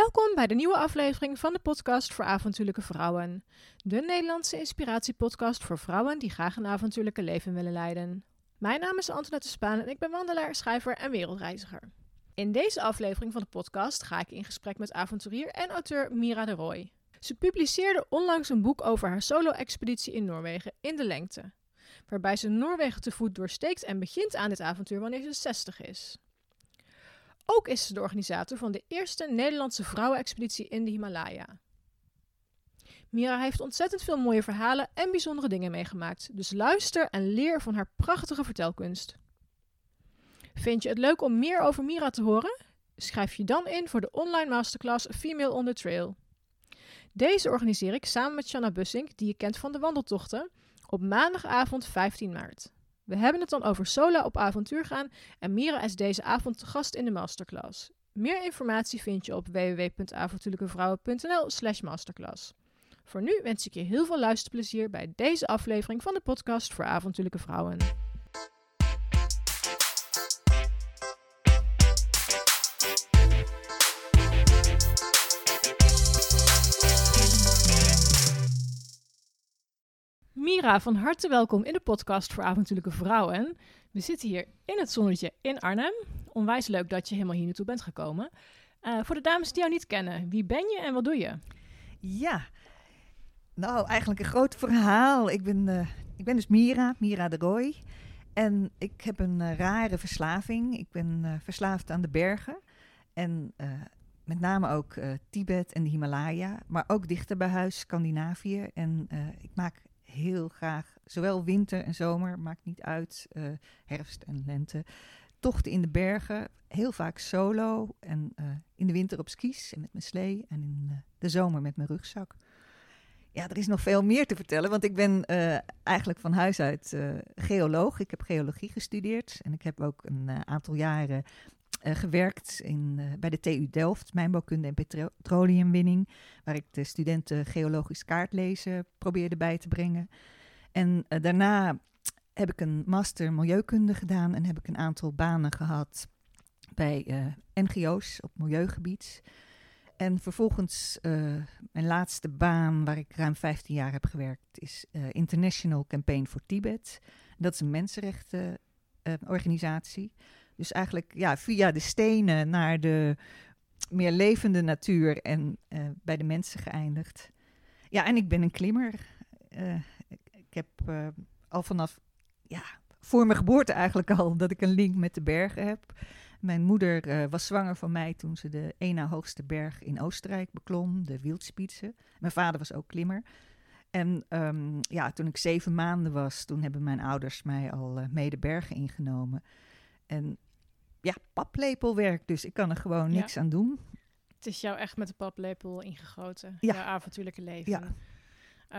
Welkom bij de nieuwe aflevering van de podcast voor avontuurlijke vrouwen. De Nederlandse inspiratiepodcast voor vrouwen die graag een avontuurlijke leven willen leiden. Mijn naam is Antoinette Spaan en ik ben wandelaar, schrijver en wereldreiziger. In deze aflevering van de podcast ga ik in gesprek met avonturier en auteur Mira de Roy. Ze publiceerde onlangs een boek over haar solo-expeditie in Noorwegen in de lengte, waarbij ze Noorwegen te voet doorsteekt en begint aan dit avontuur wanneer ze 60 is. Ook is ze de organisator van de eerste Nederlandse vrouwenexpeditie in de Himalaya. Mira heeft ontzettend veel mooie verhalen en bijzondere dingen meegemaakt, dus luister en leer van haar prachtige vertelkunst. Vind je het leuk om meer over Mira te horen? Schrijf je dan in voor de online masterclass Female on the Trail. Deze organiseer ik samen met Shanna Bussink, die je kent van de wandeltochten, op maandagavond 15 maart. We hebben het dan over solo op avontuur gaan en Mira is deze avond te gast in de masterclass. Meer informatie vind je op www.avontuurlijkevrouwen.nl slash masterclass. Voor nu wens ik je heel veel luisterplezier bij deze aflevering van de podcast voor avontuurlijke vrouwen. Mira, van harte welkom in de podcast voor avontuurlijke vrouwen. We zitten hier in het zonnetje in Arnhem. Onwijs leuk dat je helemaal hier naartoe bent gekomen. Uh, voor de dames die jou niet kennen, wie ben je en wat doe je? Ja, nou eigenlijk een groot verhaal. Ik ben, uh, ik ben dus Mira, Mira de Roy. En ik heb een uh, rare verslaving. Ik ben verslaafd aan de bergen. En met name ook Tibet en de Himalaya. Maar ook dichter bij huis, Scandinavië. En ik maak heel graag, zowel winter en zomer, maakt niet uit, uh, herfst en lente, tochten in de bergen, heel vaak solo en uh, in de winter op skis en met mijn slee en in uh, de zomer met mijn rugzak. Ja, er is nog veel meer te vertellen, want ik ben eigenlijk van huis uit geoloog. Ik heb geologie gestudeerd en ik heb ook een aantal jaren uh, gewerkt in, uh, bij de TU Delft, mijnbouwkunde en petroleumwinning, waar ik de studenten geologisch kaartlezen probeerde bij te brengen. En uh, daarna heb ik een master milieukunde gedaan en heb ik een aantal banen gehad bij NGO's op milieugebied. En vervolgens, mijn laatste baan, waar ik ruim 15 jaar heb gewerkt, is International Campaign for Tibet. Dat is een mensenrechtenorganisatie. Dus eigenlijk ja, via de stenen naar de meer levende natuur en uh, bij de mensen geëindigd. Ja, en ik ben een klimmer. Uh, ik, heb uh, al vanaf, ja, voor mijn geboorte eigenlijk al, dat ik een link met de bergen heb. Mijn moeder was zwanger van mij toen ze de na hoogste berg in Oostenrijk beklom, de Wildspitze. Mijn vader was ook klimmer. En um, ja, toen ik zeven maanden was, toen hebben mijn ouders mij al mee de bergen ingenomen. En ja, paplepelwerk. Dus ik kan er gewoon niks aan doen. Het is jou echt met de paplepel ingegoten. Ja. Jouw avontuurlijke leven. Ja.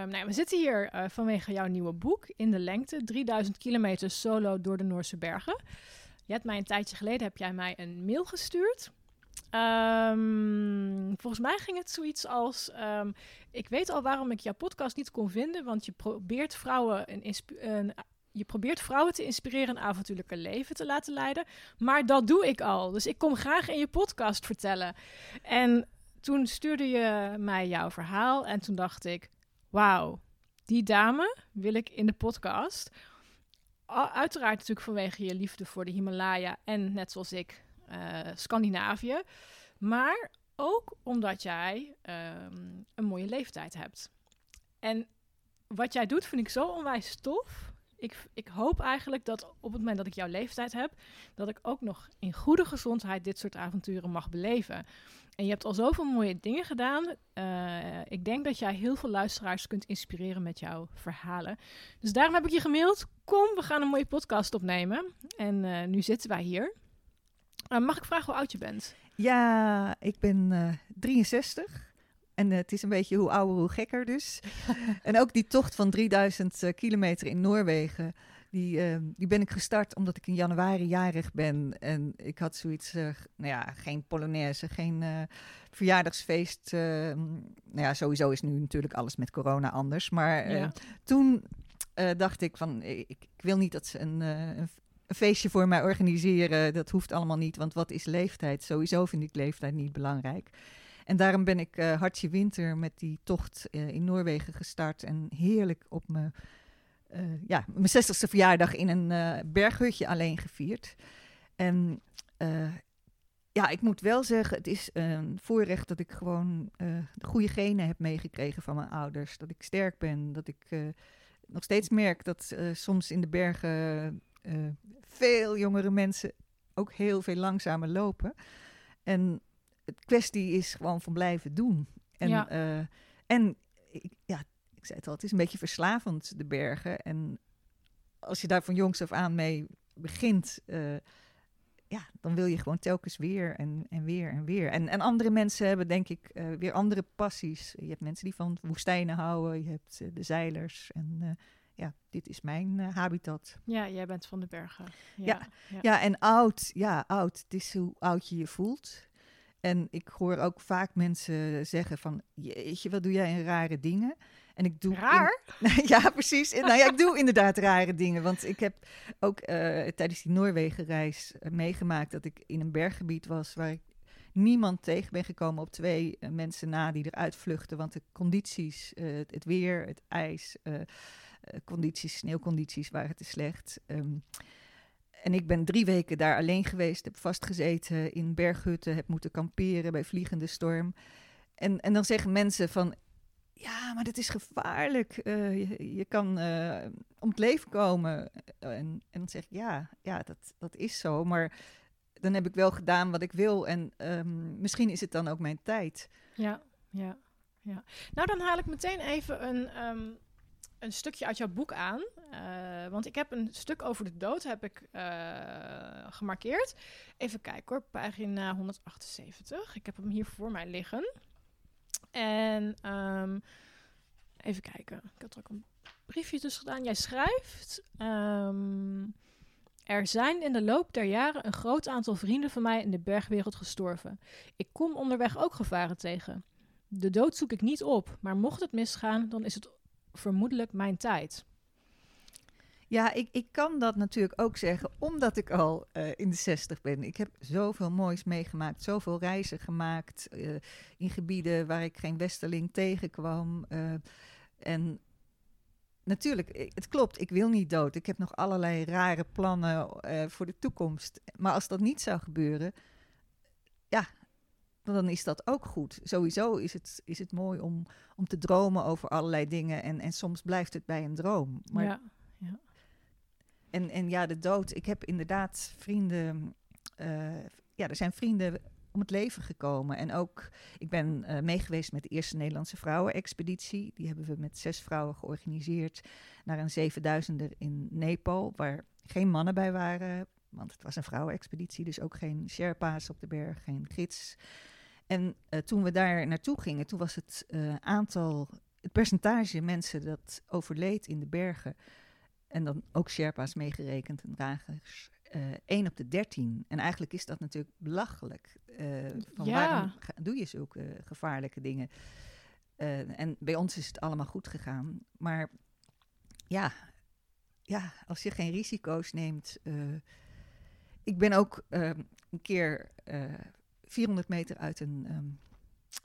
Um, nou, we zitten hier uh, vanwege jouw nieuwe boek in de lengte. 3000 kilometer solo door de Noorse bergen. Je hebt mij een tijdje geleden heb jij mij een mail gestuurd. Um, volgens mij ging het zoiets als: um, Ik weet al waarom ik jouw podcast niet kon vinden, want je probeert vrouwen een, een je probeert vrouwen te inspireren een avontuurlijke leven te laten leiden. Maar dat doe ik al. Dus ik kom graag in je podcast vertellen. En toen stuurde je mij jouw verhaal. En toen dacht ik: Wauw, die dame wil ik in de podcast. Uiteraard natuurlijk vanwege je liefde voor de Himalaya. En net zoals ik, uh, Scandinavië. Maar ook omdat jij um, een mooie leeftijd hebt. En wat jij doet vind ik zo onwijs tof ik, ik hoop eigenlijk dat op het moment dat ik jouw leeftijd heb, dat ik ook nog in goede gezondheid dit soort avonturen mag beleven. En je hebt al zoveel mooie dingen gedaan. Uh, ik denk dat jij heel veel luisteraars kunt inspireren met jouw verhalen. Dus daarom heb ik je gemaild. Kom, we gaan een mooie podcast opnemen. En uh, nu zitten wij hier. Uh, mag ik vragen hoe oud je bent? Ja, ik ben 63. En uh, het is een beetje hoe ouder, hoe gekker dus. en ook die tocht van 3000 uh, eh, kilometer in Noorwegen, die, uh, die ben ik gestart omdat ik in januari jarig ben. En ik had zoiets, nou ja, geen Polonaise, geen verjaardagsfeest. nou ja, sowieso is nu natuurlijk alles met corona anders. Maar ja. toen dacht ik van, ik, ik, wil niet dat ze een, een een feestje voor mij organiseren. Dat hoeft allemaal niet, want wat is leeftijd? Sowieso vind ik leeftijd niet belangrijk. En daarom ben ik uh, Hartje Winter met die tocht in Noorwegen gestart. En heerlijk op mijn, ja, mijn 60ste verjaardag in een berghutje alleen gevierd. En ja, ik moet wel zeggen, het is een voorrecht dat ik gewoon de goede genen heb meegekregen van mijn ouders. Dat ik sterk ben, dat ik nog steeds merk dat soms in de bergen veel jongere mensen ook heel veel langzamer lopen. En het kwestie is gewoon van blijven doen. En, ja. Eh, en ik, ja, ik zei het al, het is een beetje verslavend, de bergen. En als je daar van jongs af aan mee begint, uh, ja, dan wil je gewoon telkens weer en, en weer en weer. En, en andere mensen hebben denk ik uh, weer andere passies. Je hebt mensen die van woestijnen houden, je hebt de zeilers en ja, dit is mijn habitat. Ja, jij bent van de bergen. Ja, ja, ja. en oud, ja, oud. Het is hoe oud je je voelt. En ik hoor ook vaak mensen zeggen van, jeetje, wat doe jij in rare dingen? En ik doe raar? ja, precies. nou ja, ik doe inderdaad rare dingen. Want ik heb ook uh, tijdens die Noorwegenreis uh, meegemaakt dat ik in een berggebied was waar ik niemand tegen ben gekomen op twee mensen na die eruit vluchten. Want de condities, het weer, het ijs, eh, condities, sneeuwcondities waren te slecht. Ehm, en ik ben drie weken daar alleen geweest, heb vastgezeten in berghutten, heb moeten kamperen bij vliegende storm. En, en dan zeggen mensen van, ja, maar dit is gevaarlijk. Uh, je, kan uh, om het leven komen. En, en dan zeg ik, ja, ja dat, dat is zo. Maar dan heb ik wel gedaan wat ik wil. En um, misschien is het dan ook mijn tijd. Ja, ja, ja. Nou, dan haal ik meteen even een... Um een stukje uit jouw boek aan. Uh, want ik heb een stuk over de dood heb ik, uh, gemarkeerd. Even kijken hoor, pagina 178. Ik heb hem hier voor mij liggen. En um, even kijken. Ik had er ook een briefje tussen gedaan. Jij schrijft... Um, er zijn in de loop der jaren een groot aantal vrienden van mij in de bergwereld gestorven. Ik kom onderweg ook gevaren tegen. De dood zoek ik niet op, maar mocht het misgaan, dan is het vermoedelijk mijn tijd. Ja, ik, ik kan dat natuurlijk ook zeggen, omdat ik al uh, in de 60 ben. Ik heb zoveel moois meegemaakt, zoveel reizen gemaakt uh, in gebieden waar ik geen westerling tegenkwam. Uh, en natuurlijk, het klopt, ik wil niet dood. Ik heb nog allerlei rare plannen voor de toekomst. Maar als dat niet zou gebeuren, ja, dan is dat ook goed. Sowieso is het, is het mooi om, om te dromen over allerlei dingen. En, en soms blijft het bij een droom. Maar, ja, ja. En, en ja, de dood. Ik heb inderdaad vrienden. Uh, ja, er zijn vrienden om het leven gekomen. En ook, ik ben uh, meegeweest met de eerste Nederlandse vrouwenexpeditie. Die hebben we met zes vrouwen georganiseerd naar een zevenduizender in Nepal, waar geen mannen bij waren. Want het was een vrouwenexpeditie, dus ook geen Sherpa's op de berg, geen gids. En uh, toen we daar naartoe gingen, toen was het uh, aantal, het percentage mensen dat overleed in de bergen, en dan ook Sherpa's meegerekend en dragers, uh, eh, 1 op de 13. En eigenlijk is dat natuurlijk belachelijk. van ja. Waarom doe je zulke gevaarlijke dingen? en bij ons is het allemaal goed gegaan. Maar ja, ja als je geen risico's neemt. ik ben ook een keer 400 meter uit een um,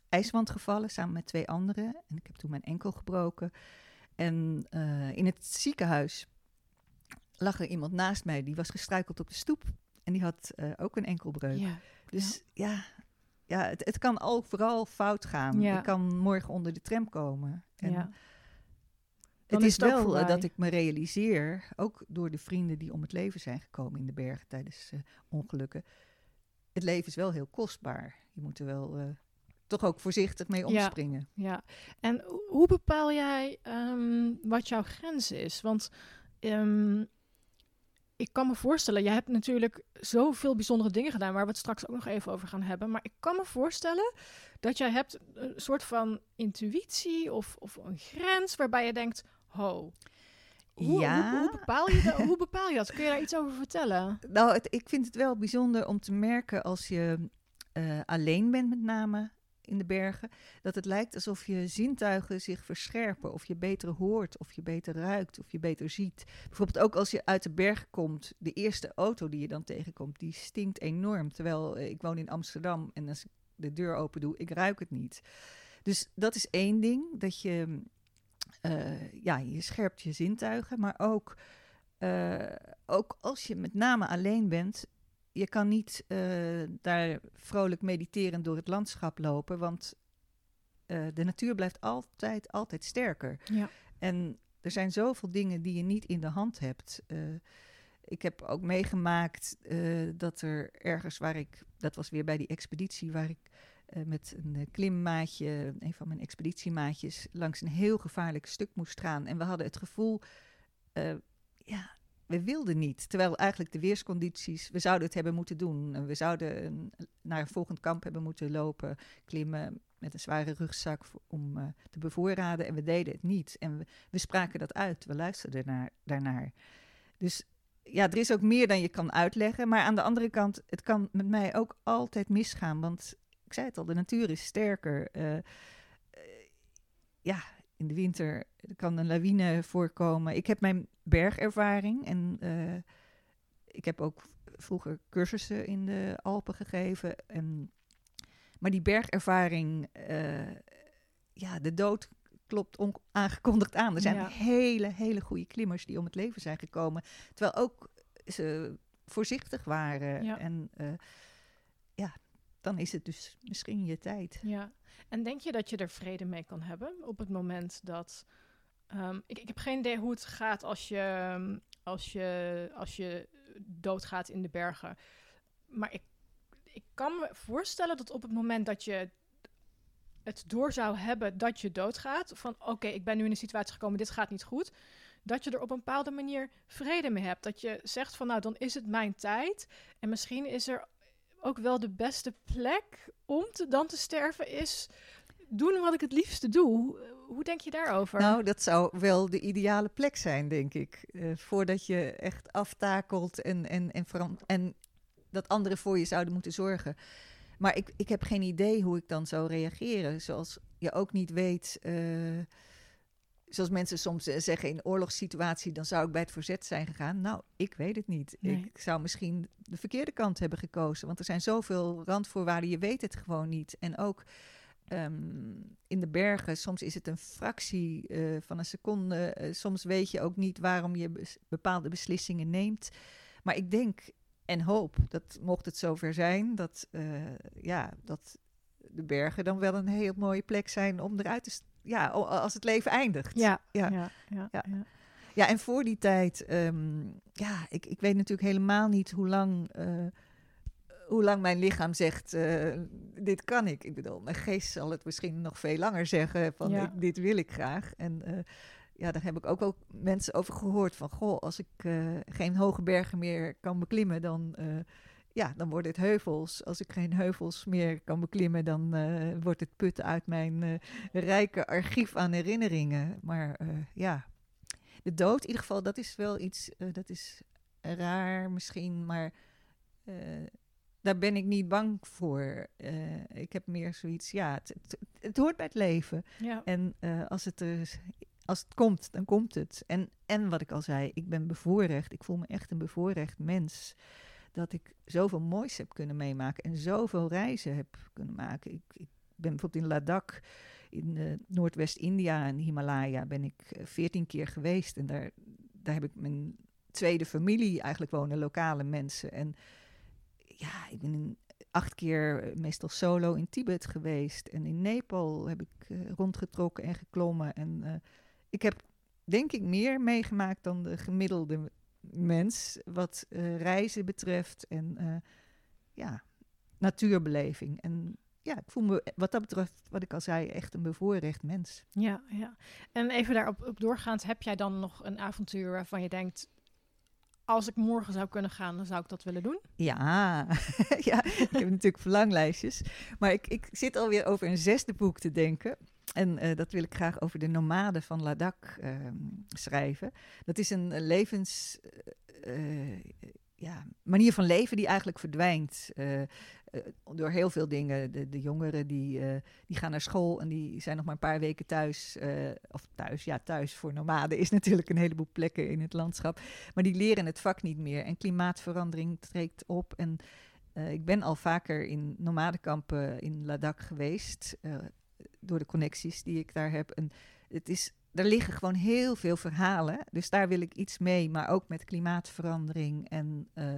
ijswand gevallen samen met twee anderen. En ik heb toen mijn enkel gebroken. En uh, in het ziekenhuis lag er iemand naast mij die was gestruikeld op de stoep. En die had uh, ook een enkelbreuk. Ja, dus ja, ja, ja het, het, kan al vooral fout gaan. Ja. Ik kan morgen onder de tram komen. En ja. Het is, wel uh, dat ik me realiseer, ook door de vrienden die om het leven zijn gekomen in de bergen tijdens uh, ongelukken, het leven is wel heel kostbaar. Je moet er wel uh, toch ook voorzichtig mee omspringen. Ja, ja. en hoe bepaal jij um, wat jouw grens is? Want um, ik kan me voorstellen, jij hebt natuurlijk zoveel bijzondere dingen gedaan, waar we het straks ook nog even over gaan hebben. Maar ik kan me voorstellen dat jij hebt een soort van intuïtie of, of een grens waarbij je denkt, ho, hoe, ja. Hoe, hoe, bepaal je dat, hoe bepaal je dat? Kun je daar iets over vertellen? Nou, het, ik vind het wel bijzonder om te merken als je uh, alleen bent, met name in de bergen, dat het lijkt alsof je zintuigen zich verscherpen. Of je beter hoort, of je beter ruikt, of je beter ziet. Bijvoorbeeld ook als je uit de berg komt, de eerste auto die je dan tegenkomt, die stinkt enorm. Terwijl uh, ik woon in Amsterdam en als de deur open doe, ik ruik het niet. Dus dat is één ding, dat je, uh, ja, je scherpt je zintuigen, maar ook, uh, ook als je met name alleen bent, je kan niet uh, daar vrolijk mediterend door het landschap lopen, want de natuur blijft altijd, altijd sterker. Ja. En er zijn zoveel dingen die je niet in de hand hebt. ik heb ook meegemaakt dat er ergens waar ik, dat was weer bij die expeditie waar ik uh, met een uh, klimmaatje, een van mijn expeditiemaatjes, langs een heel gevaarlijk stuk moest gaan. En we hadden het gevoel, uh, ja, we wilden niet. Terwijl eigenlijk de weerscondities, we zouden het hebben moeten doen. We zouden naar een volgend kamp hebben moeten lopen, klimmen met een zware rugzak om te bevoorraden. En we deden het niet. En we, we spraken dat uit, we luisterden naar, daarnaar. Dus ja, er is ook meer dan je kan uitleggen. Maar aan de andere kant, het kan met mij ook altijd misgaan. Want ik zei het al, de natuur is sterker. Uh, ja, in de winter kan een lawine voorkomen. Ik heb mijn bergervaring en uh, ik heb ook vroeger cursussen in de Alpen gegeven. En, maar die bergervaring, ja, de dood klopt aangekondigd aan. Er zijn ja. hele, hele goede klimmers die om het leven zijn gekomen. Terwijl ook ze voorzichtig waren. Ja. En dan is het dus misschien je tijd. Ja, en denk je dat je er vrede mee kan hebben op het moment dat. Um, ik, ik heb geen idee hoe het gaat als je, als je, als je doodgaat in de bergen. Maar ik, ik kan me voorstellen dat op het moment dat je het door zou hebben dat je doodgaat, van oké, ik ben nu in een situatie gekomen, dit gaat niet goed, dat je er op een bepaalde manier vrede mee hebt. Dat je zegt van nou, dan is het mijn tijd. En misschien is er ook wel de beste plek om te, dan te sterven is doen wat ik het liefste doe. Hoe denk je daarover? Nou, dat zou wel de ideale plek zijn, denk ik. Uh, voordat je echt aftakelt en, en, en, en dat anderen voor je zouden moeten zorgen. Maar ik, ik heb geen idee hoe ik dan zou reageren. Zoals je ook niet weet. Uh, zoals mensen soms eh, zeggen in oorlogssituatie, dan zou ik bij het verzet zijn gegaan. Nou, ik weet het niet. Nee. Ik zou misschien de verkeerde kant hebben gekozen. Want er zijn zoveel randvoorwaarden, je weet het gewoon niet. En ook um, in de bergen, soms is het een fractie uh, van een seconde. Uh, soms weet je ook niet waarom je bes bepaalde beslissingen neemt. Maar ik denk en hoop dat mocht het zover zijn, dat, ja, dat de bergen dan wel een heel mooie plek zijn om eruit te ja, als het leven eindigt. Ja, ja, ja, ja. ja. en voor die tijd, um, ja, ik, ik weet natuurlijk helemaal niet hoe lang, uh, hoe lang mijn lichaam zegt, uh, dit kan ik. Ik bedoel, mijn geest zal het misschien nog veel langer zeggen, van ik, dit wil ik graag. En uh, ja, daar heb ik ook wel mensen over gehoord van, goh, als ik geen hoge bergen meer kan beklimmen, dan ja, dan worden het heuvels. Als ik geen heuvels meer kan beklimmen, dan uh, wordt het putten uit mijn uh, rijke archief aan herinneringen. Maar uh, ja, de dood in ieder geval, dat is wel iets, dat is raar misschien, maar daar ben ik niet bang voor. ik heb meer zoiets, ja, het, het, het hoort bij het leven. Ja. En als het er als het komt, dan komt het. En, en wat ik al zei, ik ben bevoorrecht. Ik voel me echt een bevoorrecht mens dat ik zoveel moois heb kunnen meemaken en zoveel reizen heb kunnen maken. Ik, ik ben bijvoorbeeld in Ladakh, in uh, Noordwest-India en Himalaya, ben ik veertien uh, keer geweest. En daar, daar heb ik mijn tweede familie, eigenlijk wonen lokale mensen. En ja, ik ben acht keer meestal solo in Tibet geweest. En in Nepal heb ik rondgetrokken en geklommen. En ik heb denk ik meer meegemaakt dan de gemiddelde mens wat uh, reizen betreft en uh, ja, natuurbeleving. En ja, ik voel me wat dat betreft, wat ik al zei, echt een bevoorrecht mens. Ja, ja. En even daarop op doorgaand, heb jij dan nog een avontuur waarvan je denkt, als ik morgen zou kunnen gaan, dan zou ik dat willen doen? Ja, ja ik heb natuurlijk verlanglijstjes. Maar ik, ik zit alweer over een zesde boek te denken. En uh, dat wil ik graag over de nomaden van Ladakh uh, schrijven. Dat is een levens... Uh, ja, manier van leven die eigenlijk verdwijnt. door heel veel dingen. De, de jongeren die, die gaan naar school en die zijn nog maar een paar weken thuis. of thuis, ja, thuis voor nomaden is natuurlijk een heleboel plekken in het landschap. Maar die leren het vak niet meer. En klimaatverandering trekt op. En eh, ik ben al vaker in nomadenkampen in Ladakh geweest. eh, door de connecties die ik daar heb. En het is, er liggen gewoon heel veel verhalen. Dus daar wil ik iets mee. Maar ook met klimaatverandering en eh,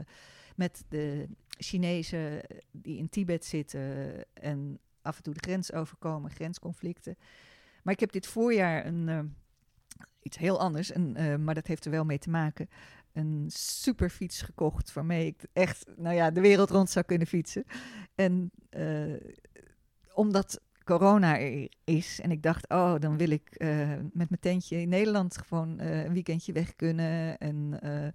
met de Chinezen die in Tibet zitten. En af en toe de grens overkomen, grensconflicten. Maar ik heb dit voorjaar een, eh, iets heel anders, eh, maar dat heeft er wel mee te maken. Een superfiets gekocht waarmee ik echt nou ja, de wereld rond zou kunnen fietsen. En eh, omdat corona is en ik dacht, oh, dan wil ik eh, met mijn tentje in Nederland gewoon eh, een weekendje weg kunnen. En, eh,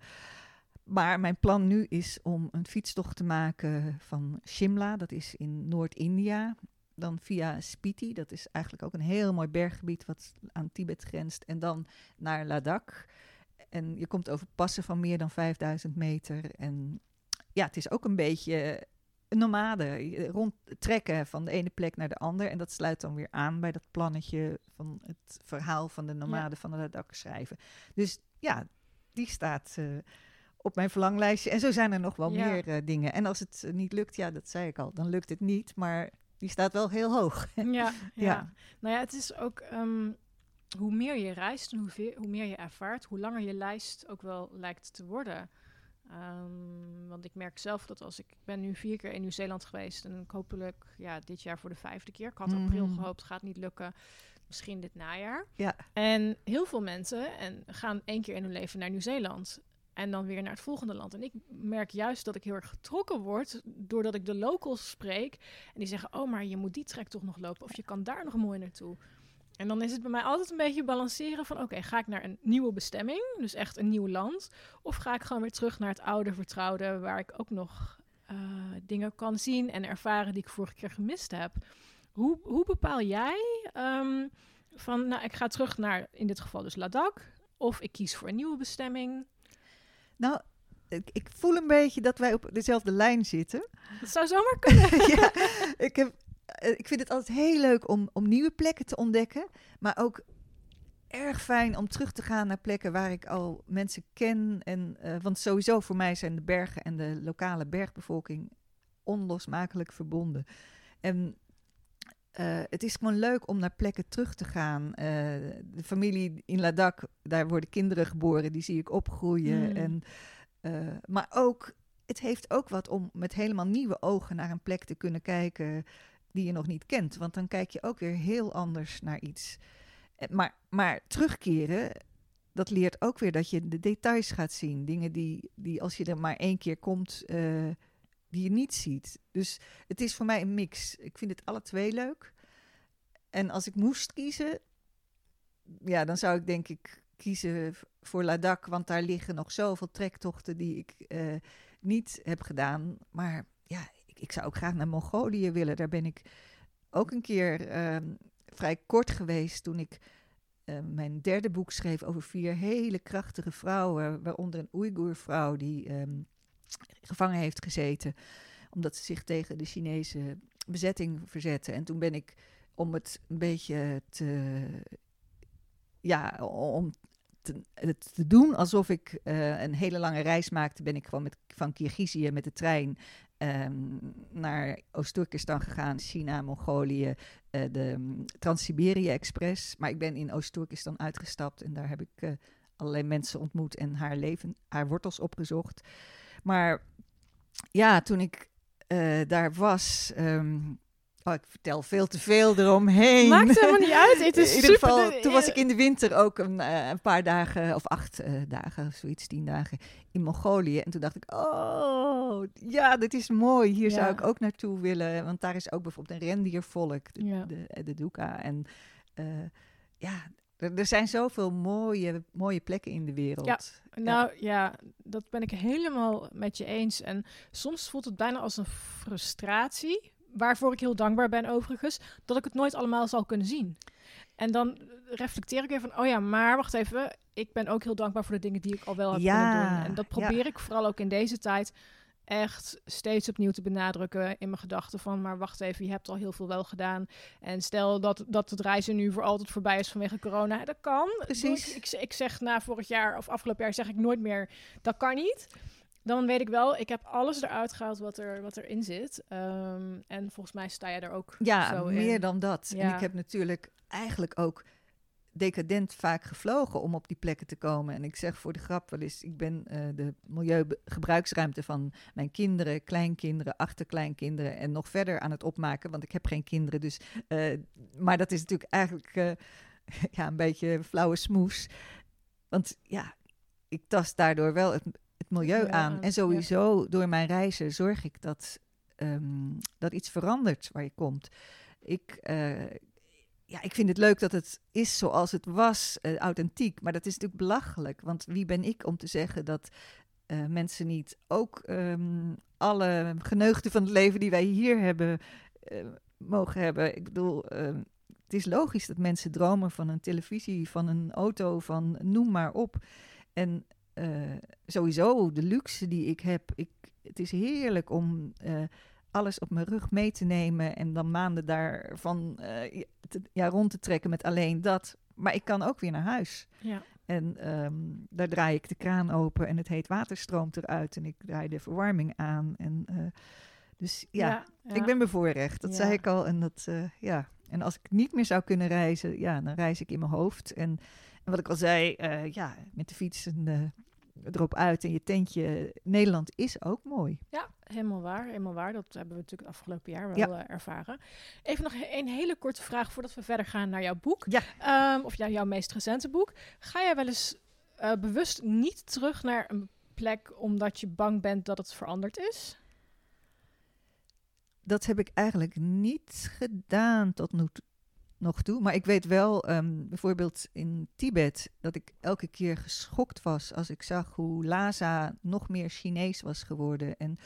maar mijn plan nu is om een fietstocht te maken van Shimla, dat is in Noord-India. Dan via Spiti, dat is eigenlijk ook een heel mooi berggebied wat aan Tibet grenst. En dan naar Ladakh. En je komt over passen van meer dan 5000 meter. En ja, het is ook een beetje nomade. Rondtrekken van de ene plek naar de andere. En dat sluit dan weer aan bij dat plannetje van het verhaal van de nomade van de Ladakh schrijven. Dus ja, die staat eh, op mijn verlanglijstje. En zo zijn er nog wel Ja. meer eh, dingen. En als het eh, niet lukt, ja, dat zei ik al, dan lukt het niet. Maar die staat wel heel hoog. Ja, ja. Ja. Nou ja, het is ook ehm, hoe meer je reist en hoe, hoe meer je ervaart, hoe langer je lijst ook wel lijkt te worden. Ehm, want ik merk zelf dat als ik, ik ben nu vier keer in Nieuw-Zeeland geweest en hopelijk ja, dit jaar voor de vijfde keer. Ik had april Mhm. gehoopt, gaat niet lukken. Misschien dit najaar. Ja. En heel veel mensen en gaan één keer in hun leven naar Nieuw-Zeeland. En dan weer naar het volgende land. En ik merk juist dat ik heel erg getrokken word doordat ik de locals spreek. En die zeggen, oh, maar je moet die trek toch nog lopen. Of je kan daar nog mooi naartoe. En dan is het bij mij altijd een beetje balanceren van... oké, ga ik naar een nieuwe bestemming, dus echt een nieuw land... of ga ik gewoon weer terug naar het oude vertrouwde... waar ik ook nog eh, dingen kan zien en ervaren die ik vorige keer gemist heb. Hoe, hoe bepaal jij ehm, van, nou, ik ga terug naar, in dit geval dus Ladakh... of ik kies voor een nieuwe bestemming? Nou, ik, ik voel een beetje dat wij op dezelfde lijn zitten. Dat zou zomaar kunnen. ja, ik, heb, ik vind het altijd heel leuk om, om nieuwe plekken te ontdekken. Maar ook erg fijn om terug te gaan naar plekken waar ik al mensen ken. En, eh, want sowieso voor mij zijn de bergen en de lokale bergbevolking onlosmakelijk verbonden. En eh, het is gewoon leuk om naar plekken terug te gaan. Eh, de familie in Ladakh, daar worden kinderen geboren, die zie ik opgroeien. Mm. En, eh, maar ook, het heeft ook wat om met helemaal nieuwe ogen naar een plek te kunnen kijken die je nog niet kent. Want dan kijk je ook weer heel anders naar iets. Eh, Maar, maar terugkeren, dat leert ook weer dat je de details gaat zien. Dingen die, die als je er maar één keer komt, eh, die je niet ziet. Dus het is voor mij een mix. Ik vind het alle twee leuk. En als ik moest kiezen, ja, dan zou ik denk ik kiezen voor Ladakh. Want daar liggen nog zoveel trektochten die ik eh, niet heb gedaan. Maar ik, zou ook graag naar Mongolië willen. Daar ben ik ook een keer ehm, vrij kort geweest toen ik eh, mijn derde boek schreef over vier hele krachtige vrouwen, waaronder een Oeigoer-vrouw die ehm, gevangen heeft gezeten omdat ze zich tegen de Chinese bezetting verzette. En toen ben ik om het een beetje te, ja, om het te doen alsof ik eh, een hele lange reis maakte, ben ik gewoon met, van Kirgizië met de trein ehm, naar Oost-Turkestan gegaan, China, Mongolië, eh, de mm, Trans-Siberië Express. Maar ik ben in Oost-Turkestan uitgestapt en daar heb ik eh, allerlei mensen ontmoet en haar leven, haar wortels opgezocht. Maar ja, toen ik eh, daar was. ehm, oh, ik vertel veel te veel eromheen. Maakt helemaal niet uit. Het is in ieder super- geval, toen was ik in de winter ook een, eh, een paar dagen, of acht eh, dagen, zoiets, tien dagen, in Mongolië. En toen dacht ik, oh, ja, dit is mooi. Hier Ja. zou ik ook naartoe willen. Want daar is ook bijvoorbeeld een rendiervolk, de, Ja. de, de Duka. En eh, ja, er, er zijn zoveel mooie, mooie plekken in de wereld. Ja. Nou ja, dat ben ik helemaal met je eens. En soms voelt het bijna als een frustratie, waarvoor ik heel dankbaar ben overigens, dat ik het nooit allemaal zal kunnen zien. En dan reflecteer ik weer van, oh ja, maar wacht even, ik ben ook heel dankbaar voor de dingen die ik al wel heb Ja, kunnen doen. En dat ja. probeer ik vooral ook in deze tijd echt steeds opnieuw te benadrukken in mijn gedachten van, maar wacht even, je hebt al heel veel wel gedaan. En stel dat, dat het reizen nu voor altijd voorbij is vanwege corona, dat kan. Precies. Ik, ik, ik zeg na vorig jaar of afgelopen jaar zeg ik nooit meer, dat kan niet. Dan weet ik wel, ik heb alles eruit gehaald wat, er, wat erin zit. Ehm, en volgens mij sta je er ook Ja, zo meer in. dan dat. En ik heb natuurlijk eigenlijk ook decadent vaak gevlogen om op die plekken te komen. En ik zeg voor de grap wel eens, ik ben eh, de milieugebruiksruimte van mijn kinderen, kleinkinderen, achterkleinkinderen en nog verder aan het opmaken, want ik heb geen kinderen. Dus, eh, maar dat is natuurlijk eigenlijk eh, ja, een beetje flauwe smoes. Want ja, ik tast daardoor wel het milieu aan. En sowieso door mijn reizen zorg ik dat, ehm, dat iets verandert waar je komt. Ik, eh, ja, ik vind het leuk dat het is zoals het was, eh, authentiek. Maar dat is natuurlijk belachelijk. Want wie ben ik om te zeggen dat eh, mensen niet ook ehm, alle geneugten van het leven die wij hier hebben, mogen hebben? Ik bedoel, ehm, het is logisch dat mensen dromen van een televisie, van een auto, van noem maar op. En eh, sowieso de luxe die ik heb. Ik, het is heerlijk om eh, alles op mijn rug mee te nemen en dan maanden daarvan eh, ja, te- ja, rond te trekken met alleen dat. Maar ik kan ook weer naar huis. Ja. En ehm, daar draai ik de kraan open en het heet water stroomt eruit en ik draai de verwarming aan. En, dus ja, ja. ik ben bevoorrecht. Dat zei ik al. En, dat, ja. en als ik niet meer zou kunnen reizen, ja, dan reis ik in mijn hoofd. En wat ik al zei, eh, ja, met de fiets en, eh, erop uit en je tentje. Nederland is ook mooi. Ja, helemaal waar, helemaal waar. Dat hebben we natuurlijk het afgelopen jaar wel Ja. eh, ervaren. Even nog een hele korte vraag voordat we verder gaan naar jouw boek. Ja. Ehm, of ja, jouw meest recente boek. Ga jij wel eens bewust niet terug naar een plek omdat je bang bent dat het veranderd is? Dat heb ik eigenlijk niet gedaan tot nu t- nog toe. Maar ik weet wel, ehm, bijvoorbeeld in Tibet, dat ik elke keer geschokt was als ik zag hoe Lhasa nog meer Chinees was geworden. En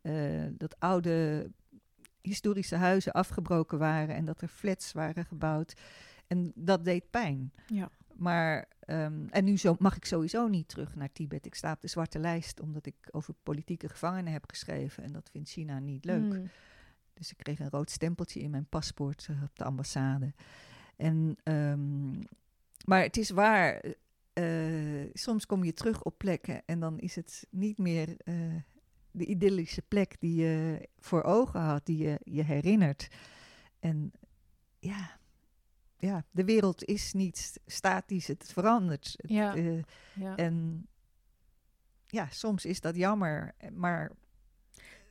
eh, dat oude historische huizen afgebroken waren en dat er flats waren gebouwd. En dat deed pijn. Ja. Maar, ehm, en nu zo, mag ik sowieso niet terug naar Tibet. Ik sta op de zwarte lijst omdat ik over politieke gevangenen heb geschreven. En dat vindt China niet leuk. Hmm. Dus ik kreeg een rood stempeltje in mijn paspoort op de ambassade. En, ehm, maar het is waar, eh, soms kom je terug op plekken en dan is het niet meer eh, de idyllische plek die je voor ogen had, die je je herinnert. En ja, ja de wereld is niet statisch, het verandert. Het, Ja. eh, Ja. en ja, soms is dat jammer, maar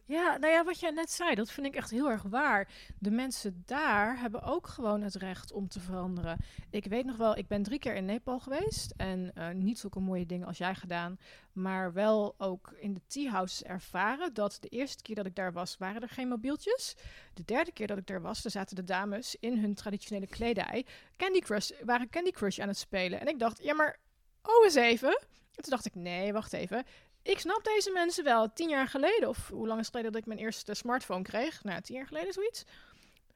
Ja, nou ja, wat jij net zei, dat vind ik echt heel erg waar. De mensen daar hebben ook gewoon het recht om te veranderen. Ik weet nog wel, ik ben drie keer in Nepal geweest en eh, niet zulke mooie dingen als jij gedaan, maar wel ook in de tea houses ervaren dat de eerste keer dat ik daar was, waren er geen mobieltjes. De derde keer dat ik daar was, daar zaten de dames in hun traditionele kledij Candy Crush, waren Candy Crush aan het spelen. En ik dacht, ja maar, oh eens even. En toen dacht ik, nee, wacht even ik snap deze mensen wel. Tien jaar geleden, of hoe lang is het geleden dat ik mijn eerste smartphone kreeg? Nou, tien jaar geleden zoiets.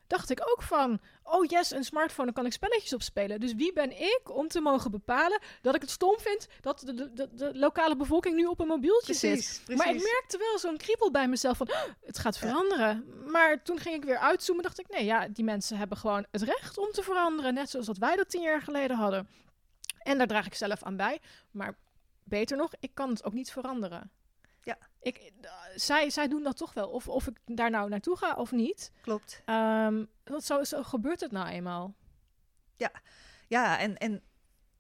Dacht ik ook van, oh yes, een smartphone, dan kan ik spelletjes op spelen. Dus wie ben ik om te mogen bepalen dat ik het stom vind dat de, de, de, de lokale bevolking nu op een mobieltje zit? precies, Maar ik merkte wel zo'n kriebel bij mezelf van, "Oh, het gaat veranderen. Maar toen ging ik weer uitzoomen, dacht ik, nee, ja, die mensen hebben gewoon het recht om te veranderen. Net zoals dat wij dat tien jaar geleden hadden. En daar draag ik zelf aan bij. Maar beter nog, ik kan het ook niet veranderen. Ja. Ik, eh, zij, zij doen dat toch wel. Of, of ik daar nou naartoe ga of niet. Klopt. Ehm, want zo, zo gebeurt het nou eenmaal. Ja, en, en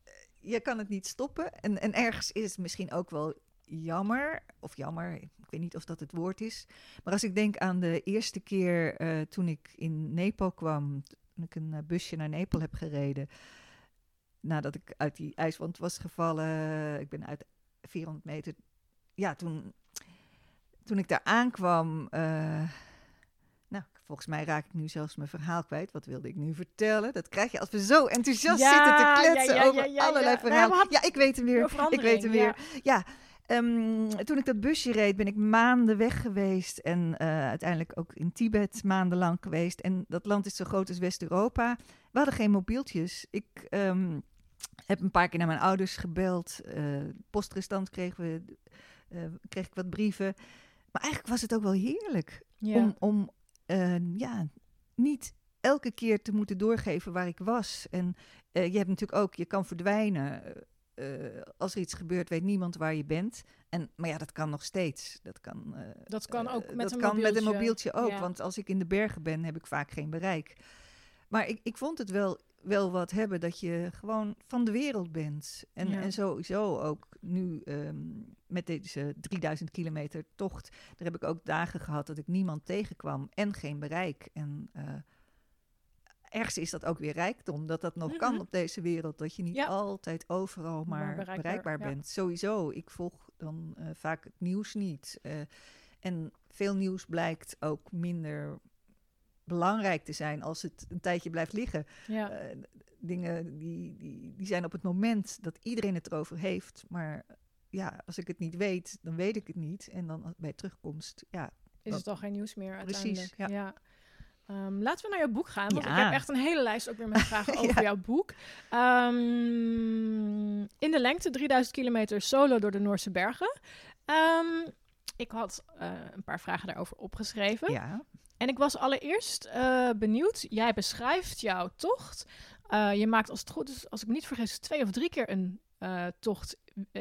eh, je kan het niet stoppen. En, en ergens is het misschien ook wel jammer. Of jammer, ik weet niet of dat het woord is. Maar als ik denk aan de eerste keer eh, toen ik in Nepal kwam, toen ik een busje naar Nepal heb gereden. Nadat ik uit die ijswand was gevallen. Ik ben uit 400 meter. Ja, toen, toen ik daar aankwam. eh, nou, volgens mij raak ik nu zelfs mijn verhaal kwijt. Wat wilde ik nu vertellen? Dat krijg je als we zo enthousiast Ja, zitten te kletsen ja, over ja, allerlei verhalen. Ja, ik weet hem weer. Ik weet hem weer. Ja, ehm, toen ik dat busje reed, ben ik maanden weg geweest. En eh, uiteindelijk ook in Tibet maandenlang geweest. En dat land is zo groot als West-Europa. We hadden geen mobieltjes. Ik ehm, heb een paar keer naar mijn ouders gebeld. eh postrestant kregen we, eh, kreeg ik wat brieven. Maar eigenlijk was het ook wel heerlijk Ja. om, om eh, ja, niet elke keer te moeten doorgeven waar ik was. En je hebt natuurlijk ook, je kan verdwijnen. als er iets gebeurt, weet niemand waar je bent. En, maar ja, dat kan nog steeds. Dat kan, Dat kan ook met dat een kan met een mobieltje. mobieltje ook. Ja. Want als ik in de bergen ben, heb ik vaak geen bereik. Maar ik, ik vond het wel, wel wat hebben dat je gewoon van de wereld bent. En, Ja. en sowieso ook nu ehm, met deze 3000 kilometer tocht. Daar heb ik ook dagen gehad dat ik niemand tegenkwam en geen bereik. En eh, ergens is dat ook weer rijkdom, dat dat nog kan Mhm. op deze wereld. Dat je niet Ja. altijd overal Maar maar, bereikbaar, bereikbaar, ja. bent. Sowieso, ik volg dan eh, vaak het nieuws niet. Eh, en veel nieuws blijkt ook minder belangrijk te zijn als het een tijdje blijft liggen. Ja. Eh, dingen die, die, die zijn op het moment dat iedereen het erover heeft. Maar ja, als ik het niet weet, dan weet ik het niet. En dan bij terugkomst, ja. is dat- het al geen nieuws meer Precies, uiteindelijk. ja. Ehm, laten we naar jouw boek gaan, want ik heb echt een hele lijst ook weer met vragen over Ja. jouw boek. Ehm, in de lengte 3000 kilometer solo door de Noorse bergen. Ehm, ik had eh, een paar vragen daarover opgeschreven. ja. En ik was allereerst eh, benieuwd. Jij beschrijft jouw tocht. Eh, je maakt als het goed is, als ik me niet vergis, twee of drie keer een eh, tocht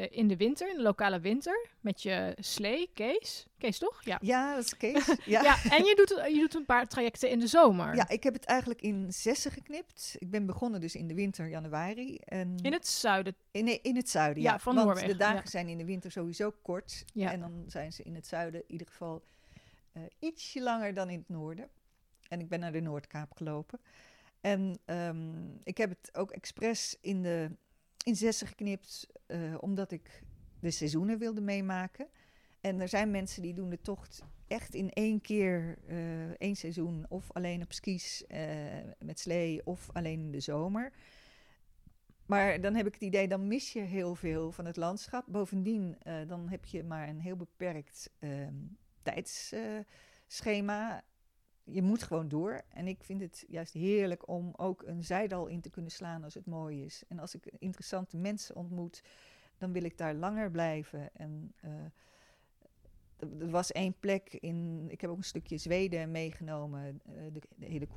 in de winter, in de lokale winter. Met je slee, Kees. Kees toch? Ja. ja, dat is Kees. Ja. Ja, en je doet, je doet een paar trajecten in de zomer. Ja, ik heb het eigenlijk in zessen geknipt. Ik ben begonnen dus in de winter, januari. En In het zuiden. in, nee, in het zuiden, Ja, ja. van Want Noorwegen, de dagen ja. zijn in de winter sowieso kort. Ja. En dan zijn ze in het zuiden in ieder geval eh, ietsje langer dan in het noorden. En ik ben naar de Noordkaap gelopen. En ehm, ik heb het ook expres in, de, in zessen geknipt, eh, omdat ik de seizoenen wilde meemaken. En er zijn mensen die doen de tocht echt in één keer, eh, één seizoen, of alleen op skis met slee, of alleen in de zomer. Maar dan heb ik het idee, dan mis je heel veel van het landschap. Bovendien, dan heb je maar een heel beperkt ehm, tijdsschema. je moet gewoon door. En ik vind het juist heerlijk om ook een zijdal in te kunnen slaan als het mooi is. En als ik interessante mensen ontmoet, dan wil ik daar langer blijven. En eh, er- was één plek in. Ik heb ook een stukje Zweden meegenomen. eh, de, de hele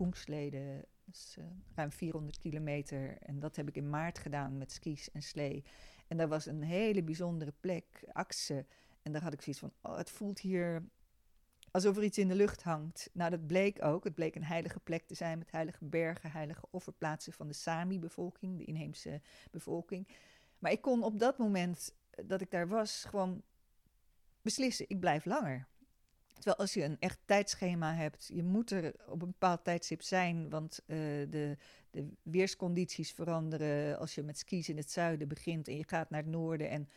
is eh, ruim 400 kilometer. En dat heb ik in maart gedaan met skis en slee. En daar was een hele bijzondere plek, Akse. En daar had ik zoiets van: oh, het voelt hier alsof er iets in de lucht hangt. Nou, dat bleek ook. Het bleek een heilige plek te zijn met heilige bergen, heilige offerplaatsen van de Sami-bevolking, de inheemse bevolking. Maar ik kon op dat moment dat ik daar was gewoon beslissen: ik blijf langer. Terwijl als je een echt tijdschema hebt, je moet er op een bepaald tijdstip zijn, want eh, de, de weerscondities veranderen. Als je met skis in het zuiden begint en je gaat naar het noorden en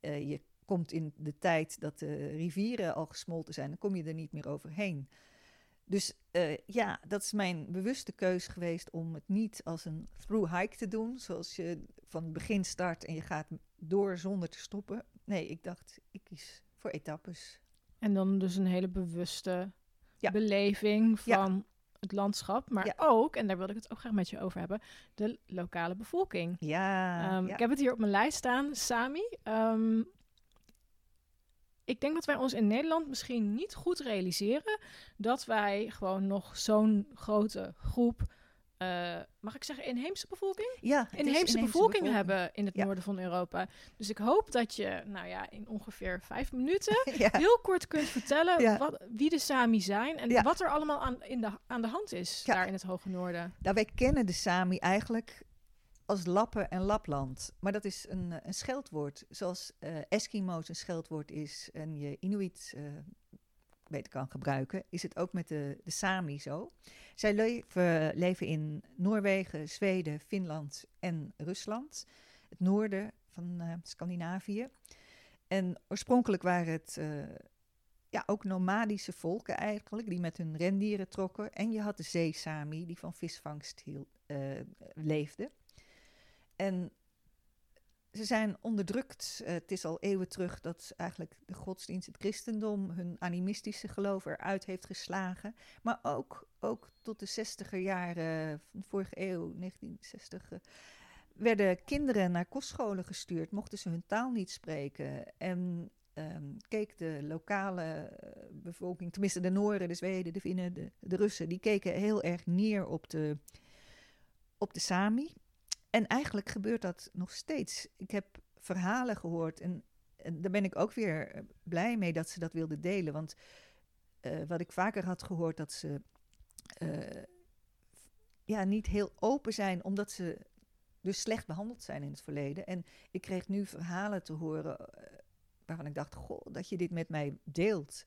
eh, je komt in de tijd dat de rivieren al gesmolten zijn, dan kom je er niet meer overheen. Dus eh, ja, dat is mijn bewuste keus geweest om het niet als een through hike te doen, zoals je van het begin start en je gaat door zonder te stoppen. Nee, ik dacht, ik kies voor etappes. En dan dus een hele bewuste Ja. beleving Ja. van het landschap. Maar Ja. ook, en daar wilde ik het ook graag met je over hebben, de lokale bevolking. Ja, Ehm. Ik heb het hier op mijn lijst staan, Sami. Ehm, ik denk dat wij ons in Nederland misschien niet goed realiseren dat wij gewoon nog zo'n grote groep, eh, mag ik zeggen, inheemse bevolking? ja, Inheemse bevolking, hebben in het Ja. noorden van Europa. Dus ik hoop dat je, nou ja, in ongeveer vijf minuten ja. heel kort kunt vertellen Ja. wat, wie de Sami zijn en wat er allemaal aan, in de, aan de hand is daar in het Hoge Noorden. Nou, wij kennen de Sami eigenlijk als Lappen en Lapland. Maar dat is een, eh, een scheldwoord. Zoals eh Eskimo's een scheldwoord is en je Inuit eh, beter kan gebruiken, is het ook met de, de Sami zo. Zij leven, leven in Noorwegen, Zweden, Finland en Rusland. Het noorden van Scandinavië. En oorspronkelijk waren het ja, ook nomadische volken eigenlijk, die met hun rendieren trokken. En je had de zeesami, die van visvangst leefde. En ze zijn onderdrukt. Eh, het is al eeuwen terug dat eigenlijk de godsdienst, het christendom, hun animistische geloof eruit heeft geslagen. Maar ook, ook tot de zestiger jaren van de vorige eeuw, 1960, eh, werden kinderen naar kostscholen gestuurd, mochten ze hun taal niet spreken. En ehm, keek de lokale eh, bevolking, tenminste de Nooren, de Zweden, de Finnen, de, de Russen, die keken heel erg neer op de, op de Sami. En eigenlijk gebeurt dat nog steeds. Ik heb verhalen gehoord en, daar ben ik ook weer eh, blij mee dat ze dat wilden delen. Want eh, wat ik vaker had gehoord, dat ze eh, ja, niet heel open zijn, omdat ze dus slecht behandeld zijn in het verleden. En ik kreeg nu verhalen te horen waarvan ik dacht, goh, dat je dit met mij deelt.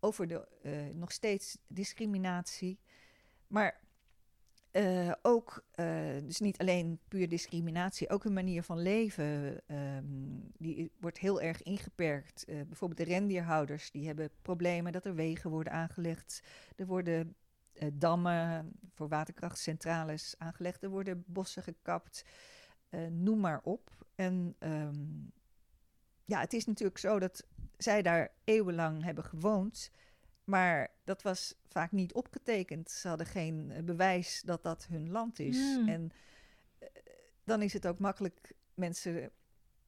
Over de nog steeds discriminatie. Maar eh, ook, eh, dus niet alleen puur discriminatie, ook een manier van leven. ehm, die wordt heel erg ingeperkt. Eh, bijvoorbeeld de rendierhouders, die hebben problemen dat er wegen worden aangelegd. Er worden dammen voor waterkrachtcentrales aangelegd. Er worden bossen gekapt. noem maar op. En ehm, ja, het is natuurlijk zo dat zij daar eeuwenlang hebben gewoond. Maar dat was vaak niet opgetekend. Ze hadden geen eh, bewijs dat dat hun land is. Hmm. En eh, dan is het ook makkelijk mensen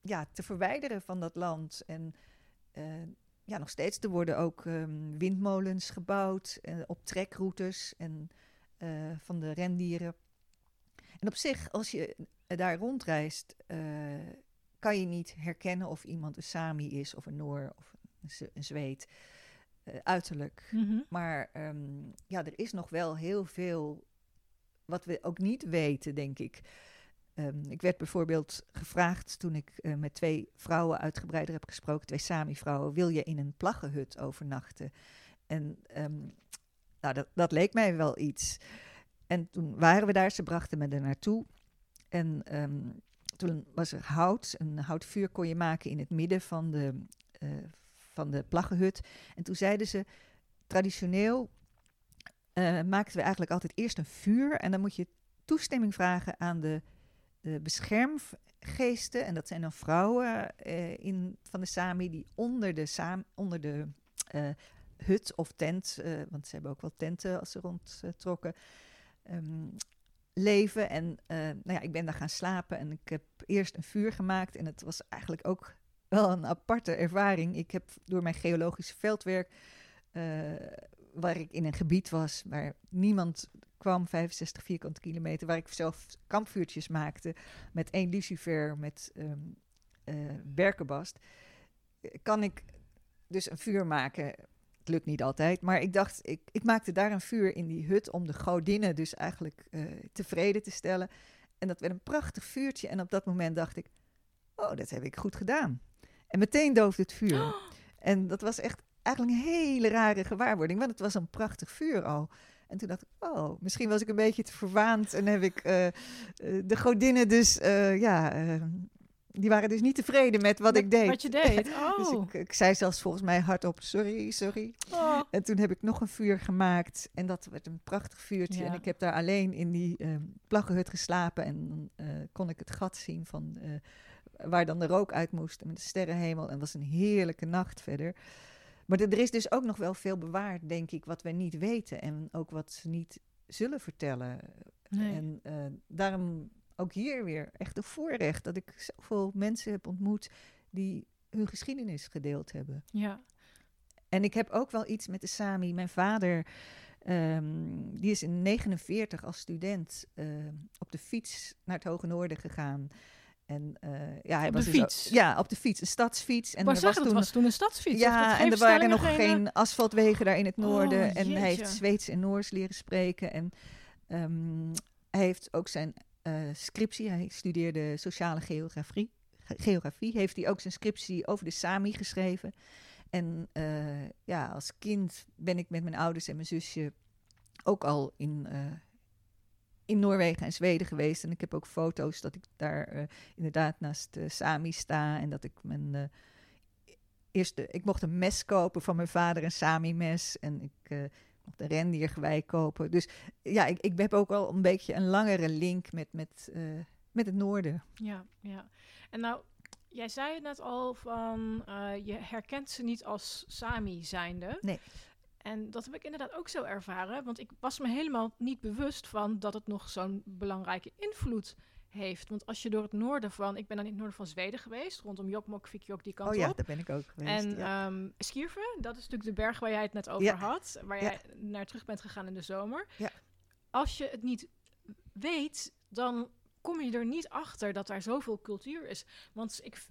ja, te verwijderen van dat land. En eh, ja, nog steeds, er worden ook ehm, windmolens gebouwd op trekroutes en, van de rendieren. En op zich, als je daar rondreist, kan je niet herkennen of iemand een Sami is of een Noor of een, Z- een Zweed. Eh, uiterlijk. Mhm. Maar ehm, ja, er is nog wel heel veel wat we ook niet weten, denk ik. Ehm, ik werd bijvoorbeeld gevraagd toen ik eh, met twee vrouwen uitgebreider heb gesproken, twee Sami-vrouwen, wil je in een plaggenhut overnachten? En ehm, nou, dat, dat leek mij wel iets. En toen waren we daar, ze brachten me er naartoe. En toen was er hout, een houtvuur kon je maken in het midden van de, eh, van de plaggenhut. En toen zeiden ze, traditioneel eh, maakten we eigenlijk altijd eerst een vuur. En dan moet je toestemming vragen aan de, beschermgeesten. En dat zijn dan vrouwen eh, in, van de Sami die onder de, saam, onder de eh, hut of tent, want ze hebben ook wel tenten als ze rondtrokken, ehm, leven. En nou ja, ik ben daar gaan slapen en ik heb eerst een vuur gemaakt. En het was eigenlijk ook wel een aparte ervaring. Ik heb door mijn geologische veldwerk, eh, waar ik in een gebied was waar niemand kwam, 65 vierkante kilometer, waar ik zelf kampvuurtjes maakte met één lucifer, met eh, berkenbast, kan ik dus een vuur maken. Het lukt niet altijd, maar ik dacht, ik, ik maakte daar een vuur in die hut om de godinnen dus eigenlijk eh, tevreden te stellen. En dat werd een prachtig vuurtje. En op dat moment dacht ik, oh, dat heb ik goed gedaan. En meteen doofde het vuur. En dat was echt eigenlijk een hele rare gewaarwording, want het was een prachtig vuur al. En toen dacht ik, oh, misschien was ik een beetje te verwaand en heb ik eh, eh, de godinnen dus, eh, ja, eh, die waren dus niet tevreden met wat ik deed. Wat je deed. Oh. Dus ik, ik zei zelfs volgens mij hardop, sorry, sorry. Oh. En toen heb ik nog een vuur gemaakt en dat werd een prachtig vuurtje. Ja. En ik heb daar alleen in die eh plaggenhut geslapen en kon ik het gat zien van waar dan de rook uit moest en met de sterrenhemel. En het was een heerlijke nacht verder. Maar er is dus ook nog wel veel bewaard, denk ik, wat wij niet weten en ook wat ze niet zullen vertellen. Nee. En eh, daarom ook hier weer echt een voorrecht dat ik zoveel mensen heb ontmoet die hun geschiedenis gedeeld hebben. Ja. En ik heb ook wel iets met de Sami. Mijn vader, ehm, die is in 49 als student ehm, op de fiets naar het Hoge Noorden gegaan. En eh, ja, hij Op was de dus fiets? ook- ja, op de fiets, een stadsfiets. En maar er was toen was toen een stadsfiets. ja, en er waren nog geen asfaltwegen daar in het noorden. Oh, en hij heeft. Zweeds en Noors leren spreken. En ehm, hij heeft ook zijn eh, scriptie, hij studeerde sociale geografie. ge- Geografie heeft hij ook zijn scriptie over de Sami geschreven. En eh, ja, als kind ben ik met mijn ouders en mijn zusje ook al in, in Noorwegen en Zweden geweest. En ik heb ook foto's dat ik daar eh, inderdaad naast de Sami sta. En dat ik mijn eh, eerste... Ik mocht een mes kopen van mijn vader, een Sami-mes. En ik mocht een rendiergewei kopen. Dus ja, ik, ik heb ook al een beetje een langere link met, met, met het noorden. Ja, ja. En nou, jij zei het net al van je herkent ze niet als Sami zijnde. Nee. En dat heb ik inderdaad ook zo ervaren, want ik was me helemaal niet bewust van dat het nog zo'n belangrijke invloed heeft. Want als je door het noorden van, ik ben dan in het noorden van Zweden geweest, rondom Jokkmokk, Kvikkjokk, die kant Oh ja, op. daar ben ik ook geweest. En ja. ehm Skierve, dat is natuurlijk de berg waar jij het net over Ja. had, waar Ja. jij naar terug bent gegaan in de zomer. Ja. Als je het niet weet, dan kom je er niet achter dat daar zoveel cultuur is. Want ik,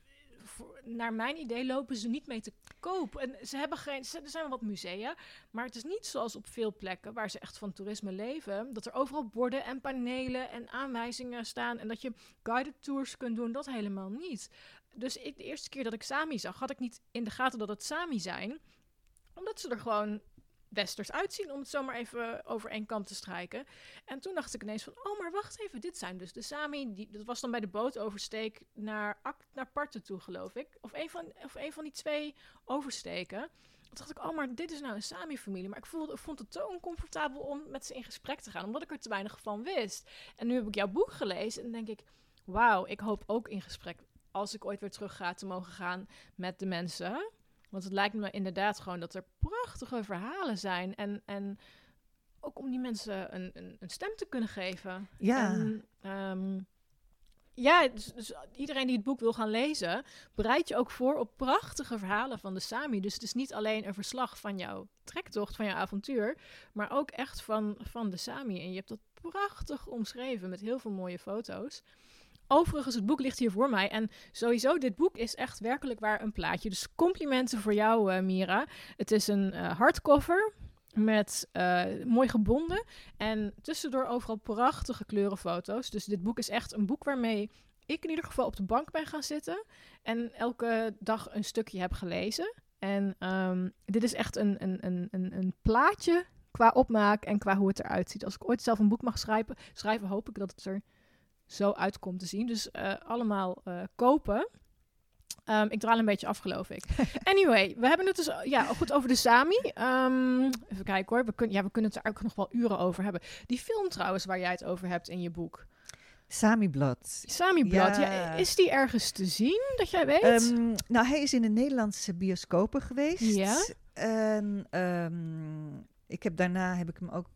naar mijn idee lopen ze niet mee te koop. En ze hebben geen. Er zijn wel wat musea, maar het is niet zoals op veel plekken waar ze echt van toerisme leven. Dat er overal borden en panelen en aanwijzingen staan en dat je guided tours kunt doen. Dat helemaal niet. Dus ik, de eerste keer dat ik Sami zag, had ik niet in de gaten dat het Sami zijn, omdat ze er gewoon westers uitzien, om het zomaar even over één kant te strijken. En toen dacht ik ineens van, oh, maar wacht even, dit zijn dus de Sami. Die, dat was dan bij de bootoversteek naar, naar Parten toe, geloof ik. Of een, van, of een van die twee oversteken. Toen dacht ik, oh, maar dit is nou een Sami-familie. Maar ik voelde, vond het zo oncomfortabel om met ze in gesprek te gaan, omdat ik er te weinig van wist. En nu heb ik jouw boek gelezen en denk ik, wauw, ik hoop ook in gesprek, als ik ooit weer terug ga, te mogen gaan met de mensen want het lijkt me inderdaad gewoon dat er prachtige verhalen zijn. En, en ook om die mensen een, een, een stem te kunnen geven. Ja. En, ehm, ja, dus, dus, iedereen die het boek wil gaan lezen, bereid je ook voor op prachtige verhalen van de Sami. Dus het is niet alleen een verslag van jouw trektocht, van jouw avontuur, maar ook echt van, van de Sami. En je hebt dat prachtig omschreven met heel veel mooie foto's. Overigens, het boek ligt hier voor mij. En sowieso, dit boek is echt werkelijk waar een plaatje. Dus complimenten voor jou, uh, Mira. Het is een uh, hardcover met uh, mooi gebonden. En tussendoor overal prachtige kleurenfoto's. Dus dit boek is echt een boek waarmee ik in ieder geval op de bank ben gaan zitten. En elke dag een stukje heb gelezen. En um, dit is echt een, een, een, een, een plaatje qua opmaak en qua hoe het eruit ziet. Als ik ooit zelf een boek mag schrijven, schrijven hoop ik dat het er zo uitkomt te zien. Dus uh, allemaal uh, kopen. Um, ik draal een beetje af, geloof ik. Anyway, we hebben het dus ja, goed over de Sami. Um, even kijken hoor. We, kun, ja, we kunnen het er ook nog wel uren over hebben. Die film trouwens, waar jij het over hebt in je boek. Sami Blad. Sami Blad, ja. ja. is die ergens te zien, dat jij weet? Um, nou, hij is in de Nederlandse bioscopen geweest. Ja. En ik heb daarna heb ik hem ook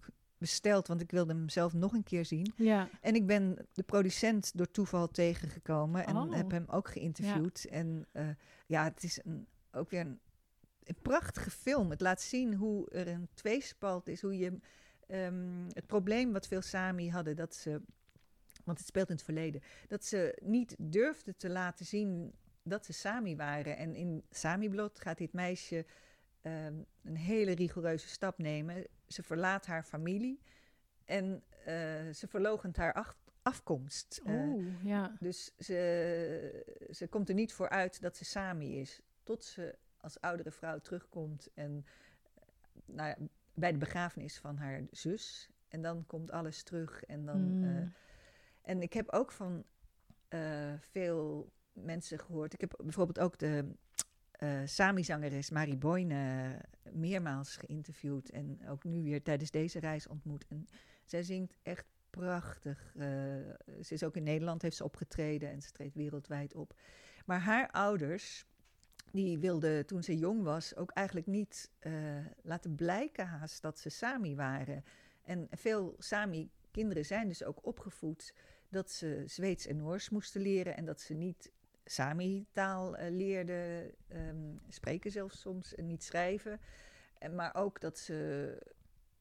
besteld, want ik wilde hem zelf nog een keer zien. Ja. En ik ben de producent door toeval tegengekomen en Oh. heb hem ook geïnterviewd. En eh, ja, het is een, ook weer een, een prachtige film. Het laat zien hoe er een tweespalt is, hoe je ehm, het probleem wat veel Sami hadden, dat ze, want het speelt in het verleden, dat ze niet durfden te laten zien dat ze Sami waren. En in Sami-blot gaat dit meisje ehm, een hele rigoureuze stap nemen. Ze verlaat haar familie en uh, ze verlogent haar af, afkomst. Uh, Oeh, ja. dus ze, ze komt er niet voor uit dat ze Sami is. Tot ze als oudere vrouw terugkomt en nou ja, bij de begrafenis van haar zus. En dan komt alles terug. En, dan, Mm. uh, en ik heb ook van uh, veel mensen gehoord. Ik heb bijvoorbeeld ook de uh, Sami-zangeres Marie Boyne meermaals geïnterviewd. En ook nu weer tijdens deze reis ontmoet. En zij zingt echt prachtig. Uh, ze is ook in Nederland, heeft ze opgetreden en ze treedt wereldwijd op. Maar haar ouders, die wilden toen ze jong was ook eigenlijk niet laten blijken haast dat ze Sami waren. En veel Sami-kinderen zijn dus ook opgevoed dat ze Zweeds en Noors moesten leren en dat ze niet Sami-taal uh, leerden, um, spreken zelfs soms en niet schrijven. En, maar ook dat ze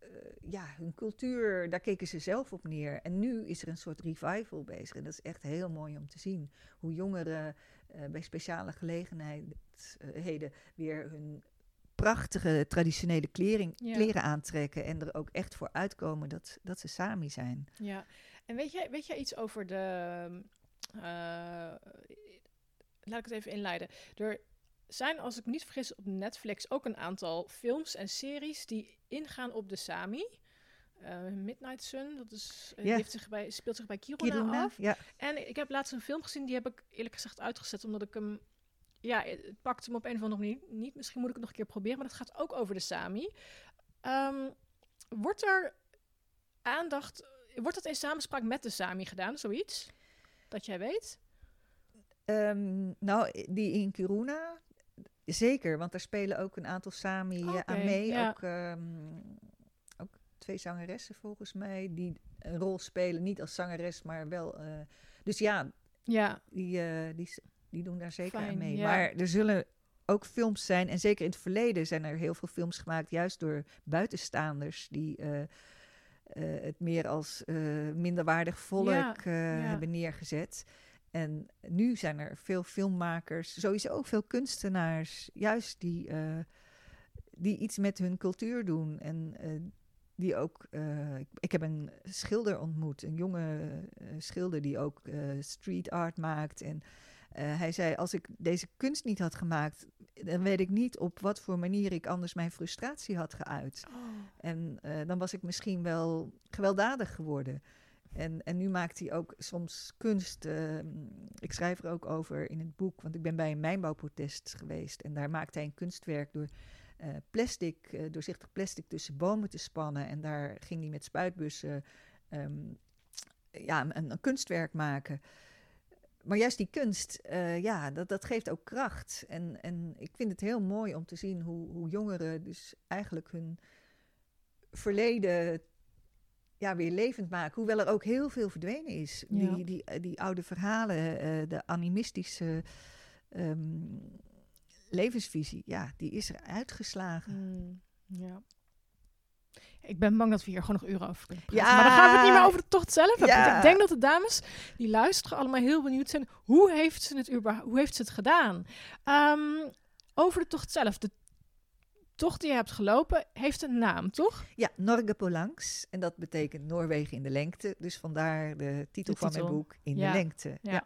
uh, ja, hun cultuur, daar keken ze zelf op neer. En nu is er een soort revival bezig. En dat is echt heel mooi om te zien. Hoe jongeren uh, bij speciale gelegenheden weer hun prachtige traditionele klering, ja. kleren aantrekken. En er ook echt voor uitkomen dat, dat ze Sami zijn. Ja, en weet jij, weet jij iets over de. Uh, laat ik het even inleiden. Er zijn, als ik me niet vergis, op Netflix ook een aantal films en series die ingaan op de Sami. Uh, Midnight Sun, dat is, uh, heeft zich bij, speelt zich bij Kiruna, Kiruna, af. ja. En ik heb laatst een film gezien, die heb ik eerlijk gezegd uitgezet, omdat ik hem... Ja, het pakte me op een of andere manier niet. Misschien moet ik het nog een keer proberen, maar dat gaat ook over de Sami. Ehm, wordt er aandacht... Wordt dat in samenspraak met de Sami gedaan, zoiets? Dat jij weet? Um, nou, die in Kiruna, zeker, want daar spelen ook een aantal Sami Oké, aan mee. ja. Ook, um, ook twee zangeressen volgens mij, die een rol spelen, niet als zangeres, maar wel. Uh, dus ja, Ja, die, uh, die, die doen daar zeker Fijn, aan mee. ja. Maar er zullen ook films zijn, en zeker in het verleden zijn er heel veel films gemaakt, juist door buitenstaanders die. Uh, het meer als minderwaardig volk hebben neergezet. En nu zijn er veel filmmakers, sowieso ook veel kunstenaars, juist die, die iets met hun cultuur doen. En die ook, ik, ik, heb een schilder ontmoet, een jonge schilder die ook street art maakt. En hij zei: Als ik deze kunst niet had gemaakt, dan weet ik niet op wat voor manier ik anders mijn frustratie had geuit. Oh. En dan was ik misschien wel gewelddadig geworden. En, en nu maakt hij ook soms kunst. Uh, ik schrijf er ook over in het boek, want ik ben bij een mijnbouwprotest geweest. En daar maakte hij een kunstwerk door uh, plastic, uh, doorzichtig plastic tussen bomen te spannen. En daar ging hij met spuitbussen um, ja, een, kunstwerk maken maar juist die kunst, uh, ja, dat, dat geeft ook kracht. En, en ik vind het heel mooi om te zien hoe, hoe jongeren dus eigenlijk hun verleden ja, weer levend maken. Hoewel er ook heel veel verdwenen is. Die, die, eh, die oude verhalen, uh, de animistische um, levensvisie, ja, die is er uitgeslagen. Mm, ja. Ik ben bang dat we hier gewoon nog uren over kunnen praten. Ja. Maar dan gaan we het niet meer over de tocht zelf hebben. Ik denk dat de dames die luisteren allemaal heel benieuwd zijn. Hoe heeft ze het, überhaupt, hoe heeft ze het gedaan? Um, over de tocht zelf. De tocht die je hebt gelopen heeft een naam, toch? Ja, Norge Polangs. En dat betekent Noorwegen in de lengte. Dus vandaar de titel, van mijn boek, In de lengte. ja.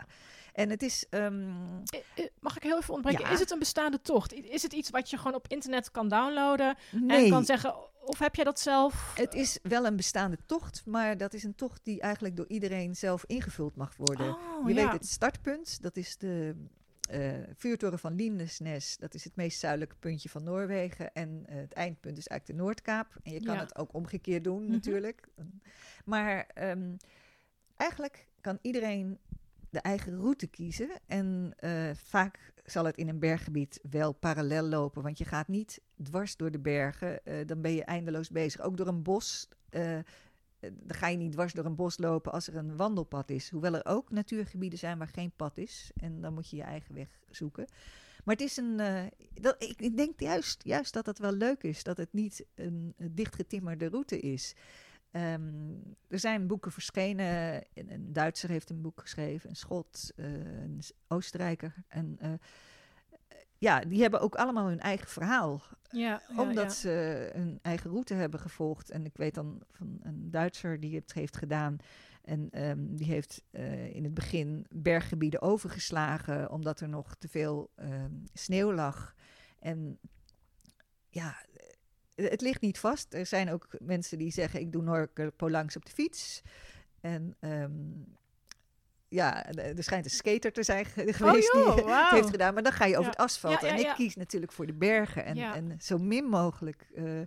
En het is. Um... Mag ik heel even ontbreken? Is het een bestaande tocht? Is het iets wat je gewoon op internet kan downloaden nee. en kan zeggen: of heb jij dat zelf? Het is wel een bestaande tocht, maar dat is een tocht die eigenlijk door iedereen zelf ingevuld mag worden. Oh, je weet het startpunt, dat is de uh, vuurtoren van Lindesnes. Dat is het meest zuidelijke puntje van Noorwegen. En uh, het eindpunt is eigenlijk de Noordkaap. En je kan het ook omgekeerd doen mhm. natuurlijk. Maar um, eigenlijk kan iedereen de eigen route kiezen. En uh, vaak zal het in een berggebied wel parallel lopen. Want je gaat niet dwars door de bergen. Dan ben je eindeloos bezig. Ook door een bos. Uh, dan ga je niet dwars door een bos lopen als er een wandelpad is. Hoewel er ook natuurgebieden zijn waar geen pad is. En dan moet je je eigen weg zoeken. Maar het is een. dat, ik, denk juist, juist dat het wel leuk is. Dat het niet een, een dichtgetimmerde route is. Um, er zijn boeken verschenen. Een, Duitser heeft een boek geschreven, een Schot, uh, een Oostenrijker. En ja, die hebben ook allemaal hun eigen verhaal. Ja, omdat ze hun eigen route hebben gevolgd. En ik weet dan van een Duitser die het heeft gedaan. En um, die heeft uh, in het begin berggebieden overgeslagen, omdat er nog te veel um, sneeuw lag. En ja, het ligt niet vast. Er zijn ook mensen die zeggen: ik doe Norkerpo langs op de fiets. En um, ja, er schijnt een skater te zijn geweest oh, joh, die het heeft gedaan. Maar dan ga je over het asfalt. en ik kies natuurlijk voor de bergen. En, en zo min mogelijk uh,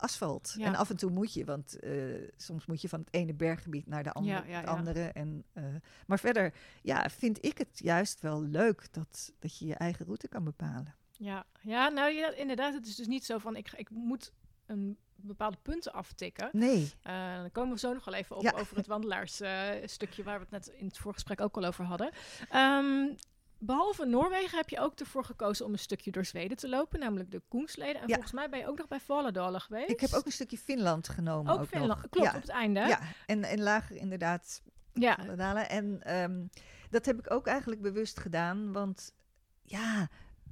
asfalt. En af en toe moet je, want uh, soms moet je van het ene berggebied naar de andere. het andere. En, uh, maar verder ja, vind ik het juist wel leuk dat, dat je je eigen route kan bepalen. Ja, ja nou ja, inderdaad. Het is dus niet zo van ik, ik moet een bepaalde punten aftikken. Nee. Uh, dan komen we zo nog wel even op over het wandelaarstukje uh, waar we het net in het voorgesprek ook al over hadden. Um, behalve Noorwegen heb je ook ervoor gekozen om een stukje door Zweden te lopen, namelijk de Koensleden. En ja. volgens mij ben je ook nog bij Valledalen geweest. Ik heb ook een stukje Finland genomen. Ook, ook Finland, klopt, op het einde. Ja, en, en lager inderdaad ja. En um, dat heb ik ook eigenlijk bewust gedaan, want ja,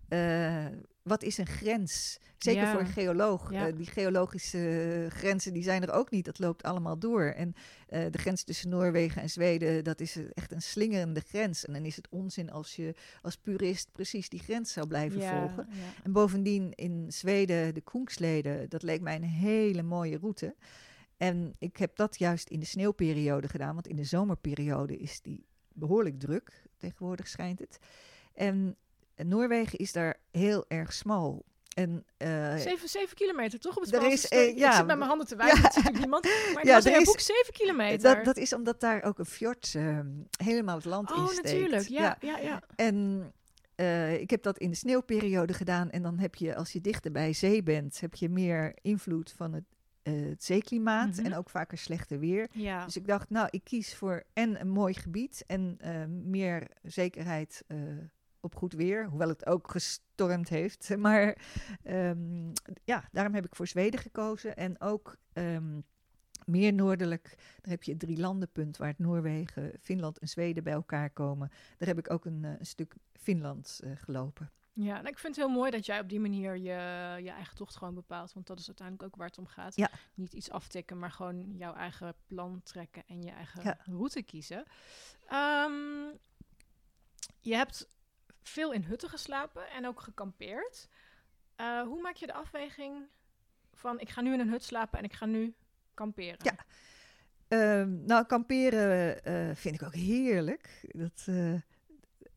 uh, wat is een grens? Zeker voor een geoloog. Uh, die geologische grenzen die zijn er ook niet. Dat loopt allemaal door. En uh, de grens tussen Noorwegen en Zweden, dat is echt een slingerende grens. En dan is het onzin als je als purist precies die grens zou blijven ja, volgen. En bovendien in Zweden, de Koengsleden, dat leek mij een hele mooie route. En ik heb dat juist in de sneeuwperiode gedaan, want in de zomerperiode is die behoorlijk druk. Tegenwoordig schijnt het. En Noorwegen is daar heel erg smal. En, uh, zeven, zeven kilometer, toch? Op het er is, uh, ja, ik zit met mijn handen te wijzen, ja. niemand. Maar ja, er is boek zeven kilometer. Dat, dat is omdat daar ook een fjord uh, helemaal het land oh, in steekt. Oh, natuurlijk. Ja, ja, ja. En uh, ik heb dat in de sneeuwperiode gedaan. En dan heb je, als je dichter bij zee bent, heb je meer invloed van het, het zeeklimaat. Mm -hmm. En ook vaker slechter weer. Ja. Dus ik dacht, nou, ik kies voor en een mooi gebied en meer zekerheid op goed weer, hoewel het ook gestormd heeft. Maar um, ja, daarom heb ik voor Zweden gekozen. En ook um, meer noordelijk, daar heb je het drie landenpunt waar het Noorwegen, Finland en Zweden bij elkaar komen. Daar heb ik ook een, een stuk Finland gelopen. Ja, en ik vind het heel mooi dat jij op die manier je, je eigen tocht gewoon bepaalt. Want dat is uiteindelijk ook waar het om gaat. Ja. Niet iets aftikken, maar gewoon jouw eigen plan trekken en je eigen route kiezen. Ehm, je hebt veel in hutten geslapen en ook gekampeerd. Uh, hoe maak je de afweging van ik ga nu in een hut slapen en ik ga nu kamperen? Ja, ehm, nou kamperen uh, vind ik ook heerlijk. Dat, uh,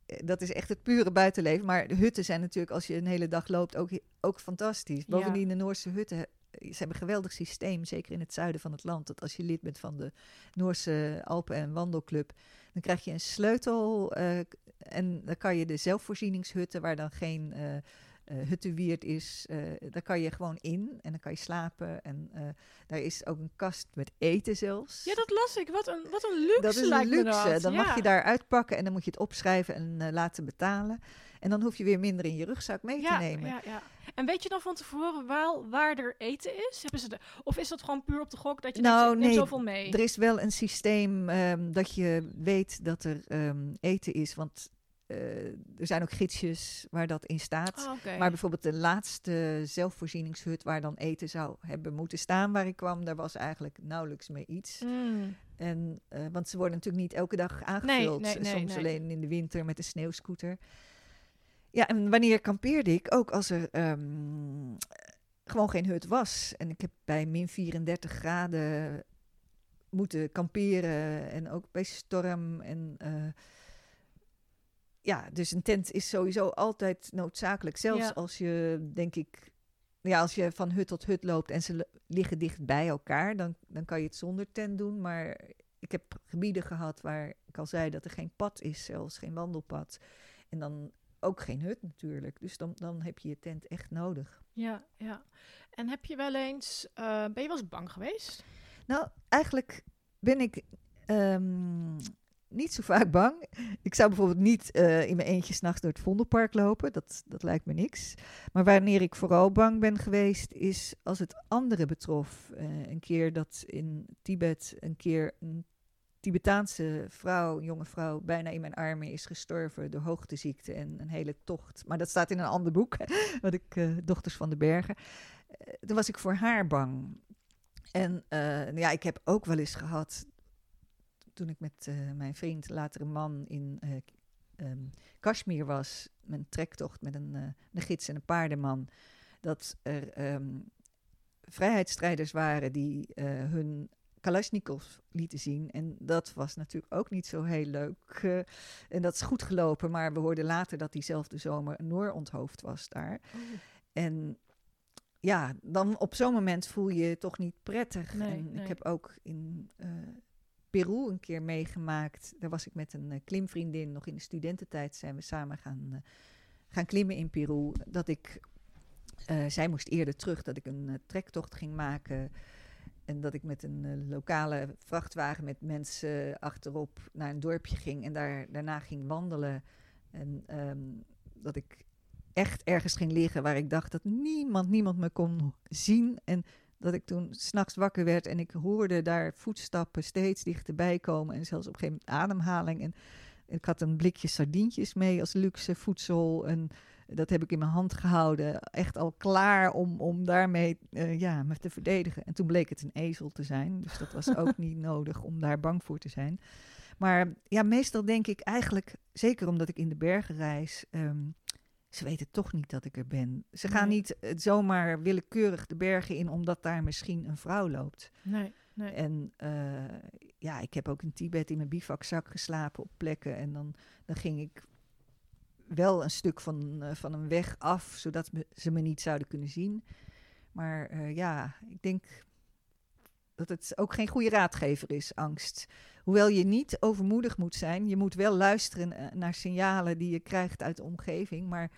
dat is echt het pure buitenleven. Maar de hutten zijn natuurlijk, als je een hele dag loopt, ook, ook fantastisch. Bovendien, de Noorse hutten ze hebben een geweldig systeem, zeker in het zuiden van het land. Dat als je lid bent van de Noorse Alpen- en Wandelclub, dan krijg je een sleutel. Uh, en dan kan je de zelfvoorzieningshutten, waar dan geen uh, uh, is, daar kan je gewoon in en dan kan je slapen. En daar is ook een kast met eten zelfs. Ja, dat las ik. Wat een, wat een luxe Dat is een luxe. Dan mag je daar uitpakken en dan moet je het opschrijven en laten betalen. En dan hoef je weer minder in je rugzak mee te nemen. Ja, ja. En weet je dan van tevoren waar, waar er eten is? Hebben ze de, of is dat gewoon puur op de gok dat je nou, neemt, nee, zoveel mee? Er is wel een systeem um, dat je weet dat er um, eten is. Want uh, er zijn ook gidsjes waar dat in staat. Oh, okay. Maar bijvoorbeeld de laatste zelfvoorzieningshut waar dan eten zou hebben moeten staan waar ik kwam, daar was eigenlijk nauwelijks meer iets. Mm. En, uh, want ze worden natuurlijk niet elke dag aangevuld. Nee, nee, nee, soms alleen in de winter met de sneeuwscooter. Ja, en wanneer kampeerde ik? Ook als er um, gewoon geen hut was. En ik heb bij min 34 graden moeten kamperen. En ook bij storm. En uh, ja, dus een tent is sowieso altijd noodzakelijk. Zelfs ja. als je, denk ik, ja, als je van hut tot hut loopt en ze liggen dicht bij elkaar, dan, dan kan je het zonder tent doen. Maar ik heb gebieden gehad waar ik al zei dat er geen pad is, zelfs geen wandelpad. En dan ook geen hut natuurlijk. Dus dan, dan heb je je tent echt nodig. Ja, ja. En heb je wel eens, uh, ben je wel eens bang geweest? Nou, eigenlijk ben ik um, niet zo vaak bang. Ik zou bijvoorbeeld niet uh, in mijn eentje s'nachts door het Vondelpark lopen. Dat, dat lijkt me niks. Maar wanneer ik vooral bang ben geweest, is als het anderen betrof. Uh, een keer dat in Tibet een keer een Tibetaanse vrouw, jonge vrouw, bijna in mijn armen is gestorven door hoogteziekte en een hele tocht. Maar dat staat in een ander boek, wat ik, uh, Dochters van de Bergen. Uh, toen was ik voor haar bang. En uh, ja, ik heb ook wel eens gehad, toen ik met mijn vriend, later een man, in um, Kashmir was, mijn trektocht met een, een gids en een paardenman, dat er um, vrijheidsstrijders waren die hun Kalashnikov lieten zien. En dat was natuurlijk ook niet zo heel leuk. Uh, en dat is goed gelopen, maar we hoorden later dat diezelfde zomer een Noor onthoofd was daar. Oh. En ja, dan op zo'n moment voel je je toch niet prettig. Nee, en nee. ik heb ook in uh, Peru een keer meegemaakt. Daar was ik met een uh, klimvriendin, nog in de studententijd zijn we samen gaan, gaan klimmen in Peru. Dat ik, zij moest eerder terug, dat ik een trektocht ging maken... En dat ik met een uh, lokale vrachtwagen met mensen achterop naar een dorpje ging en daar, daarna ging wandelen. En um, dat ik echt ergens ging liggen waar ik dacht dat niemand, niemand me kon zien. En dat ik toen s'nachts wakker werd en ik hoorde daar voetstappen steeds dichterbij komen. En zelfs op een gegeven moment ademhaling. En ik had een blikje sardientjes mee als luxe voedsel. En dat heb ik in mijn hand gehouden, echt al klaar om, om daarmee uh, ja, me te verdedigen. En toen bleek het een ezel te zijn, dus dat was ook niet nodig om daar bang voor te zijn. Maar ja, meestal denk ik eigenlijk, zeker omdat ik in de bergen reis, um, ze weten toch niet dat ik er ben. Ze gaan Nee. niet uh, zomaar willekeurig de bergen in omdat daar misschien een vrouw loopt. Nee, nee. En uh, ja, ik heb ook in Tibet in mijn bivakzak geslapen op plekken. En dan, dan ging ik wel een stuk van, uh, van een weg af, zodat me, ze me niet zouden kunnen zien. Maar uh, ja, ik denk dat het ook geen goede raadgever is, angst. Hoewel je niet overmoedig moet zijn, je moet wel luisteren uh, naar signalen die je krijgt uit de omgeving. Maar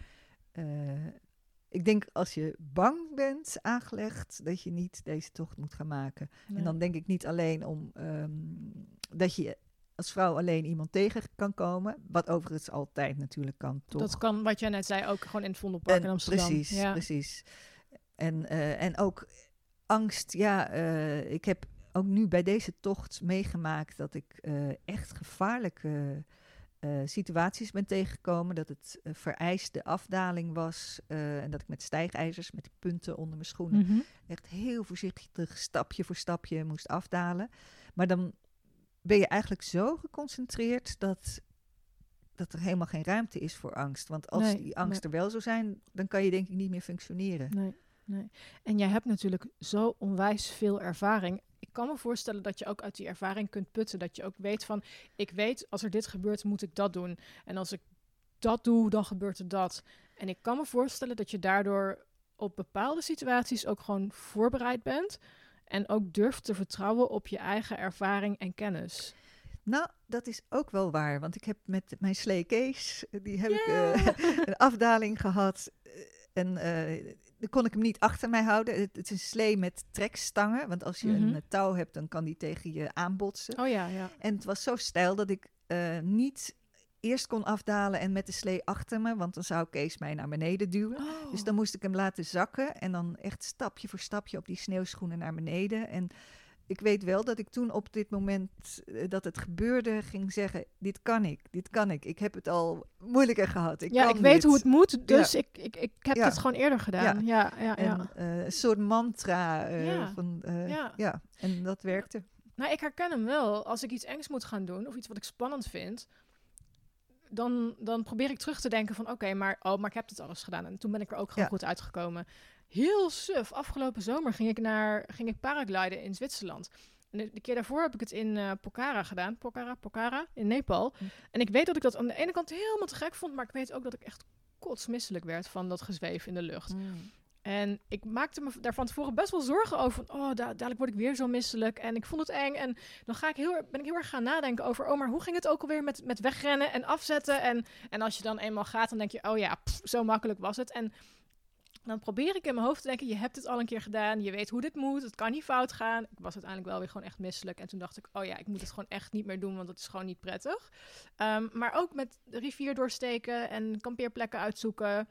ik denk als je bang bent aangelegd, dat je niet deze tocht moet gaan maken. Nee. En dan denk ik niet alleen om um, dat je als vrouw alleen iemand tegen kan komen. Wat overigens altijd natuurlijk kan, toch? Dat kan, wat jij net zei, ook gewoon in het Vondelpark en, in Amsterdam. Precies, ja. precies. En, uh, en ook angst, ja, uh, ik heb ook nu bij deze tocht meegemaakt dat ik eh, echt gevaarlijke eh, situaties ben tegengekomen. Dat het vereiste afdaling was. en dat ik met stijgijzers, met die punten onder mijn schoenen, Mhm. echt heel voorzichtig stapje voor stapje moest afdalen. Maar dan ben je eigenlijk zo geconcentreerd dat, dat er helemaal geen ruimte is voor angst. Want als Nee, die angst nee. er wel zou zijn, dan kan je denk ik niet meer functioneren. Nee, nee. En jij hebt natuurlijk zo onwijs veel ervaring. Ik kan me voorstellen dat je ook uit die ervaring kunt putten. Dat je ook weet van, ik weet als er dit gebeurt, moet ik dat doen. En als ik dat doe, dan gebeurt er dat. En ik kan me voorstellen dat je daardoor op bepaalde situaties ook gewoon voorbereid bent. En ook durft te vertrouwen op je eigen ervaring en kennis. Nou, dat is ook wel waar. Want ik heb met mijn slee Kees, eh, die heb ik eh, een afdaling gehad. eh, En eh, dan kon ik hem niet achter mij houden. Het, het is een slee met trekstangen. Want als je Mhm. een touw hebt, dan kan die tegen je aanbotsen. Oh ja, ja. En het was zo stijl dat ik eh, niet eerst kon afdalen en met de slee achter me. Want dan zou Kees mij naar beneden duwen. Oh. Dus dan moest ik hem laten zakken en dan echt stapje voor stapje op die sneeuwschoenen naar beneden. En ik weet wel dat ik toen op dit moment eh, dat het gebeurde ging zeggen, dit kan ik, dit kan ik. Ik heb het al moeilijker gehad. Ik ja, kan ik weet dit. hoe het moet, dus ik, ik, ik heb Ja. het gewoon eerder gedaan. Ja, ja, ja. En eh, een soort mantra eh, Ja. van, ja. en dat werkte. Nou, ik herken hem wel. Als ik iets engs moet gaan doen of iets wat ik spannend vind, dan, dan probeer ik terug te denken van oké, maar, oh, maar ik heb dit alles gedaan. En toen ben ik er ook gewoon Ja. goed uitgekomen. Heel suf. Afgelopen zomer ging ik naar ging ik paragliden in Zwitserland. En de, de keer daarvoor heb ik het in eh, Pokhara gedaan. Pokhara, Pokhara, in Nepal. Hm. En ik weet dat ik dat aan de ene kant helemaal te gek vond, maar ik weet ook dat ik echt kotsmisselijk werd van dat gezweef in de lucht. En ik maakte me daar van tevoren best wel zorgen over. Van, oh, da- dadelijk word ik weer zo misselijk. En ik vond het eng. En dan ga ik heel, ben ik heel erg gaan nadenken over... oh, maar hoe ging het ook alweer met, met wegrennen en afzetten? En, en als je dan eenmaal gaat, dan denk je... oh ja, zo makkelijk was het. En dan probeer ik in mijn hoofd te denken... je hebt het al een keer gedaan. Je weet hoe dit moet. Het kan niet fout gaan. Ik was uiteindelijk wel weer gewoon echt misselijk. En toen dacht ik... oh ja, ik moet het gewoon echt niet meer doen... want dat is gewoon niet prettig. Ehm, maar ook met de rivier doorsteken... en kampeerplekken uitzoeken...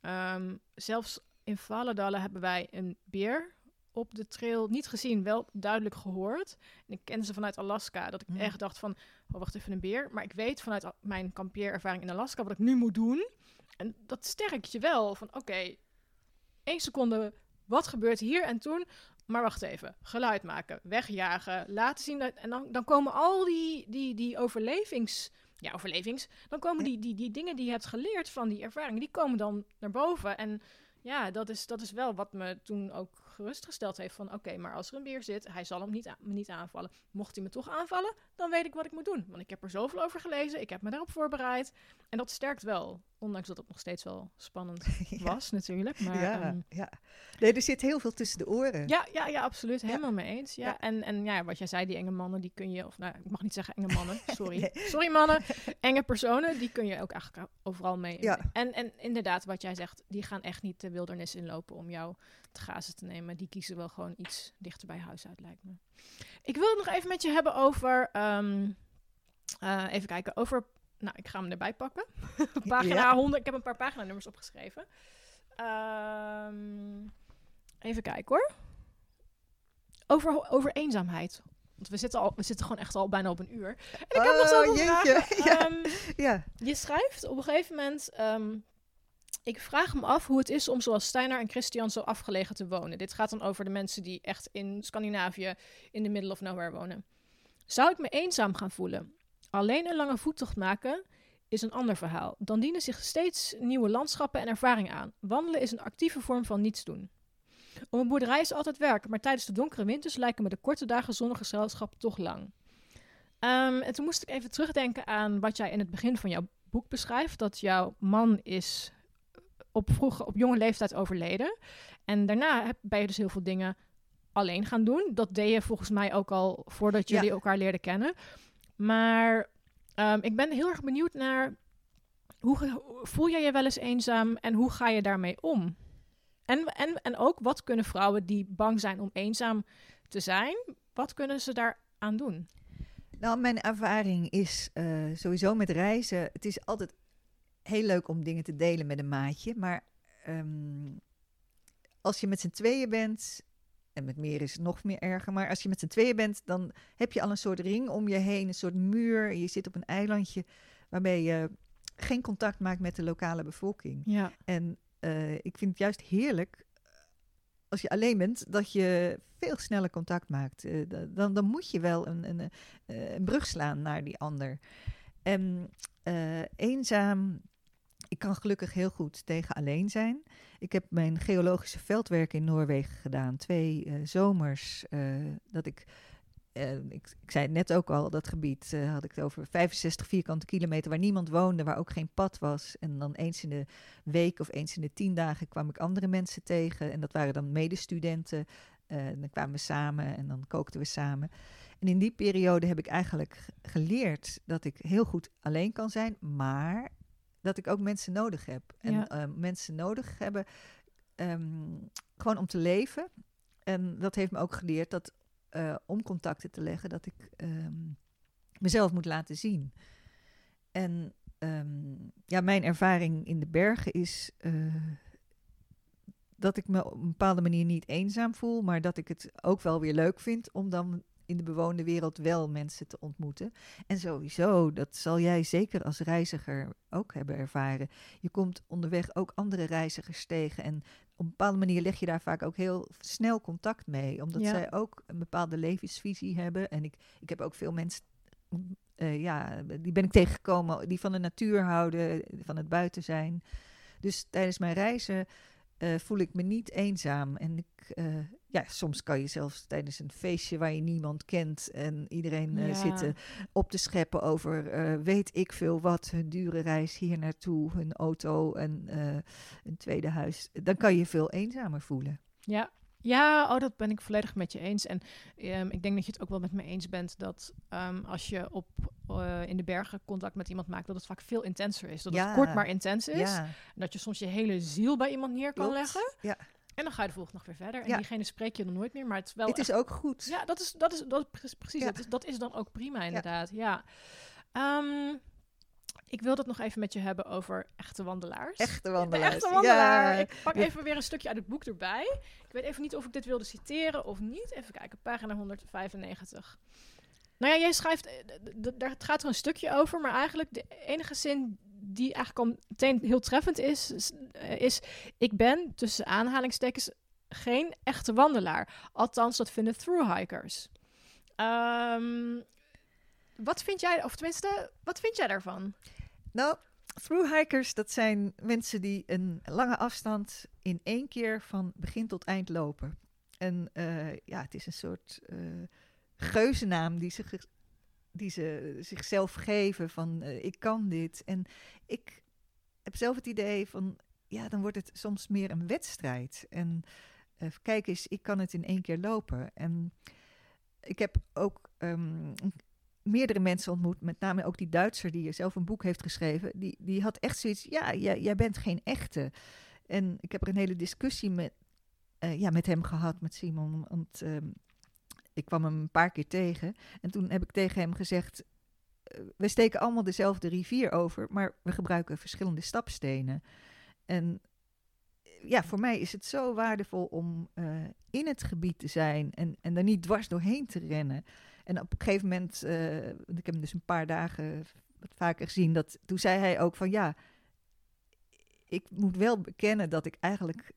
Ehm, zelfs in Valledallen hebben wij een beer op de trail niet gezien, wel duidelijk gehoord. En ik ken ze vanuit Alaska, dat ik Hmm. echt dacht van, oh, wacht even, een beer. Maar ik weet vanuit mijn kampeerervaring in Alaska wat ik nu moet doen. En dat sterkt je wel van, oké, één seconde, wat gebeurt hier en toen? Maar wacht even, geluid maken, wegjagen, laten zien. Dat, en dan, dan komen al die, die, die overlevings... Ja, overlevings. Dan komen die, die, die dingen die je hebt geleerd van die ervaring, die komen dan naar boven. En ja, dat is, dat is wel wat me toen ook gerustgesteld heeft van... oké, maar als er een beer zit, hij zal hem niet, me niet aanvallen. Mocht hij me toch aanvallen, dan weet ik wat ik moet doen. Want ik heb er zoveel over gelezen, ik heb me daarop voorbereid. En dat sterkt wel, ondanks dat het nog steeds wel spannend Ja. was natuurlijk. Maar, ja, ehm, ja. Nee, er zit heel veel tussen de oren. ja, ja, ja, absoluut. Ja. Helemaal mee eens. Ja. Ja. En, en ja, wat jij zei, die enge mannen, die kun je... Of nou, ik mag niet zeggen enge mannen, sorry. Nee. Sorry mannen. Enge personen, die kun je ook eigenlijk overal mee. Ja. En, en inderdaad, wat jij zegt, die gaan echt niet de wildernis inlopen om jou te gazen te nemen. Die kiezen wel gewoon iets dichter bij huis uit, lijkt me. Ik wil het nog even met je hebben over... ehm, eh, even kijken, over... Nou, ik ga hem erbij pakken. Pagina Ja. 100. Ik heb een paar paginanummers opgeschreven. Ehm, even kijken hoor. Over, over eenzaamheid. Want we zitten, al, we zitten gewoon echt al bijna op een uur. En ik heb nog Oh, zoveel jeetje, vragen. ja. Ehm, Ja. je schrijft op een gegeven moment... ehm, ik vraag me af hoe het is om zoals Steinar en Christian zo afgelegen te wonen. Dit gaat dan over de mensen die echt in Scandinavië in de middle of nowhere wonen. Zou ik me eenzaam gaan voelen? Alleen een lange voettocht maken is een ander verhaal. Dan dienen zich steeds nieuwe landschappen en ervaringen aan. Wandelen is een actieve vorm van niets doen. Op een boerderij is altijd werk, maar tijdens de donkere winters lijken me de korte dagen zonder gezelschap toch lang. Ehm, en toen moest ik even terugdenken aan wat jij in het begin van jouw boek beschrijft. Dat jouw man is op, vroege, op jonge leeftijd overleden. En daarna heb, ben je dus heel veel dingen alleen gaan doen. Dat deed je volgens mij ook al voordat Ja. jullie elkaar leerden kennen. Maar ehm, ik ben heel erg benieuwd naar... Hoe voel jij je wel eens eenzaam en hoe ga je daarmee om? En, en, en ook, wat kunnen vrouwen die bang zijn om eenzaam te zijn... wat kunnen ze daaraan doen? Nou, mijn ervaring is eh, sowieso met reizen. Het is altijd heel leuk om dingen te delen met een maatje. Maar ehm, als je met z'n tweeën bent, En met meer is het nog meer erger. Maar als je met z'n tweeën bent, dan heb je al een soort ring om je heen, een soort muur. Je zit op een eilandje waarbij je geen contact maakt met de lokale bevolking. Ja. En eh, ik vind het juist heerlijk als je alleen bent, dat je veel sneller contact maakt. Eh, da- dan, dan moet je wel een, een, eh, een brug slaan naar die ander. En eh, eenzaam, ik kan gelukkig heel goed tegen alleen zijn. Ik heb mijn geologische veldwerk in Noorwegen gedaan. Twee eh, zomers eh, dat ik... eh, ik, ik zei het net ook al, dat gebied had ik het over 65 vierkante kilometer waar niemand woonde, waar ook geen pad was. En dan eens in de week of eens in de tien dagen kwam ik andere mensen tegen. En dat waren dan medestudenten. En dan kwamen we samen en dan kookten we samen. En in die periode heb ik eigenlijk geleerd dat ik heel goed alleen kan zijn, maar dat ik ook mensen nodig heb. En Ja. eh, mensen nodig hebben ehm, gewoon om te leven. En dat heeft me ook geleerd dat eh, om contacten te leggen, dat ik ehm, mezelf moet laten zien. En ehm, ja, mijn ervaring in de bergen is eh, dat ik me op een bepaalde manier niet eenzaam voel, maar dat ik het ook wel weer leuk vind om dan in de bewoonde wereld wel mensen te ontmoeten. En sowieso, dat zal jij zeker als reiziger ook hebben ervaren. Je komt onderweg ook andere reizigers tegen en op een bepaalde manier leg je daar vaak ook heel snel contact mee, omdat Ja. zij ook een bepaalde levensvisie hebben. En ik, ik heb ook veel mensen, eh, ja, die ben ik tegengekomen, die van de natuur houden, van het buiten zijn. Dus tijdens mijn reizen eh, voel ik me niet eenzaam. En ik, eh, ja, soms kan je zelfs tijdens een feestje waar je niemand kent en iedereen Ja. zitten op te scheppen over weet ik veel wat, hun dure reis hier naartoe, hun auto en een tweede huis. Dan kan je veel eenzamer voelen. Ja. Ja, oh, dat ben ik volledig met je eens. En ehm, ik denk dat je het ook wel met me eens bent dat ehm, als je op, eh, in de bergen contact met iemand maakt, dat het vaak veel intenser is. Dat Ja. het kort maar intens is. Ja, En dat je soms je hele ziel bij iemand neer kan klopt. leggen. Ja. En dan ga je de volgende dag weer verder. En Ja. diegene spreek je dan nooit meer. Maar het is wel het is ook goed. Ja, dat is, dat is, dat is precies. Dat, is, dat is dan ook prima, inderdaad. Ja. Ehm, ik wil het nog even met je hebben over echte wandelaars. Echte De wandelaars. echte wandelaar. Ja. Ik pak even weer een stukje uit het boek erbij. Ik weet even niet of ik dit wilde citeren of niet. Even kijken, pagina 195. Nou ja, jij schrijft, eh, daar gaat er een stukje over, maar eigenlijk de enige zin die eigenlijk al meteen heel treffend is, is, eh, is ik ben, tussen aanhalingstekens, geen echte wandelaar. Althans, dat vinden thru-hikers. Ehm, wat vind jij, of tenminste, wat vind jij daarvan? Nou, thru-hikers, dat zijn mensen die een lange afstand in één keer van begin tot eind lopen. En eh, ja, het is een soort eh geuzennaam die ze, die ze zichzelf geven van eh, ik kan dit. En ik heb zelf het idee van, ja, dan wordt het soms meer een wedstrijd. En kijk eens, ik kan het in één keer lopen. En ik heb ook ehm, meerdere mensen ontmoet, met name ook die Duitser die zelf een boek heeft geschreven. Die, die had echt zoiets, ja, jij, jij bent geen echte. En ik heb er een hele discussie met, eh, ja, met hem gehad, met Simon. Want ehm, ik kwam hem een paar keer tegen. En toen heb ik tegen hem gezegd, eh, we steken allemaal dezelfde rivier over, maar we gebruiken verschillende stapstenen. En eh, ja, voor mij is het zo waardevol om in het gebied te zijn en, en er niet dwars doorheen te rennen. En op een gegeven moment, eh, ik heb hem dus een paar dagen wat vaker gezien, dat, toen zei hij ook van ja, ik moet wel bekennen dat ik eigenlijk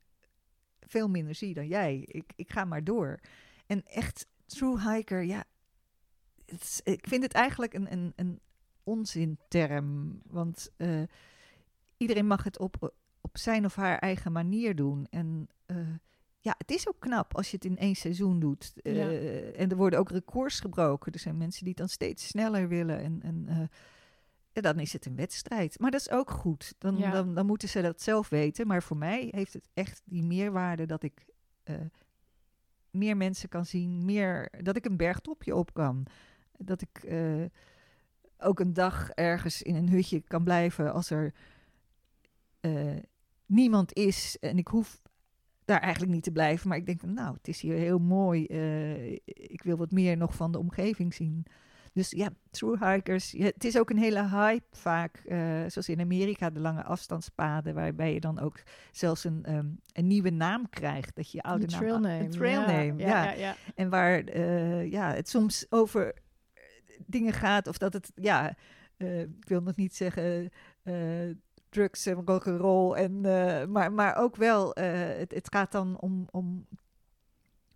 veel minder zie dan jij. Ik, ik ga maar door. En echt, true hiker, ja, ik vind het eigenlijk een, een, een onzinterm. Want eh, iedereen mag het op, op zijn of haar eigen manier doen. En eh, ja, het is ook knap als je het in één seizoen doet. Eh, Ja. En er worden ook records gebroken. Er zijn mensen die het dan steeds sneller willen. En, en eh, dan is het een wedstrijd. Maar dat is ook goed. Dan, Ja. dan, dan moeten ze dat zelf weten. Maar voor mij heeft het echt die meerwaarde dat ik eh, meer mensen kan zien. Meer, dat ik een bergtopje op kan. Dat ik ook een dag ergens in een hutje kan blijven als er niemand is. En ik hoef daar eigenlijk niet te blijven. Maar ik denk, nou, het is hier heel mooi. eh, ik wil wat meer nog van de omgeving zien. Dus ja, through hikers. Ja, het is ook een hele hype vaak, eh, zoals in Amerika, de lange afstandspaden, waarbij je dan ook zelfs een, ehm, een nieuwe naam krijgt. Dat je je oude De naam. trail a- name. Een trail ja, name, ja. ja, ja. En waar eh, ja, het soms over dingen gaat, of dat het, ja, ik wil nog niet zeggen drugs en rock'n'roll, en, eh, maar, maar ook wel, eh, het, het gaat dan om, om,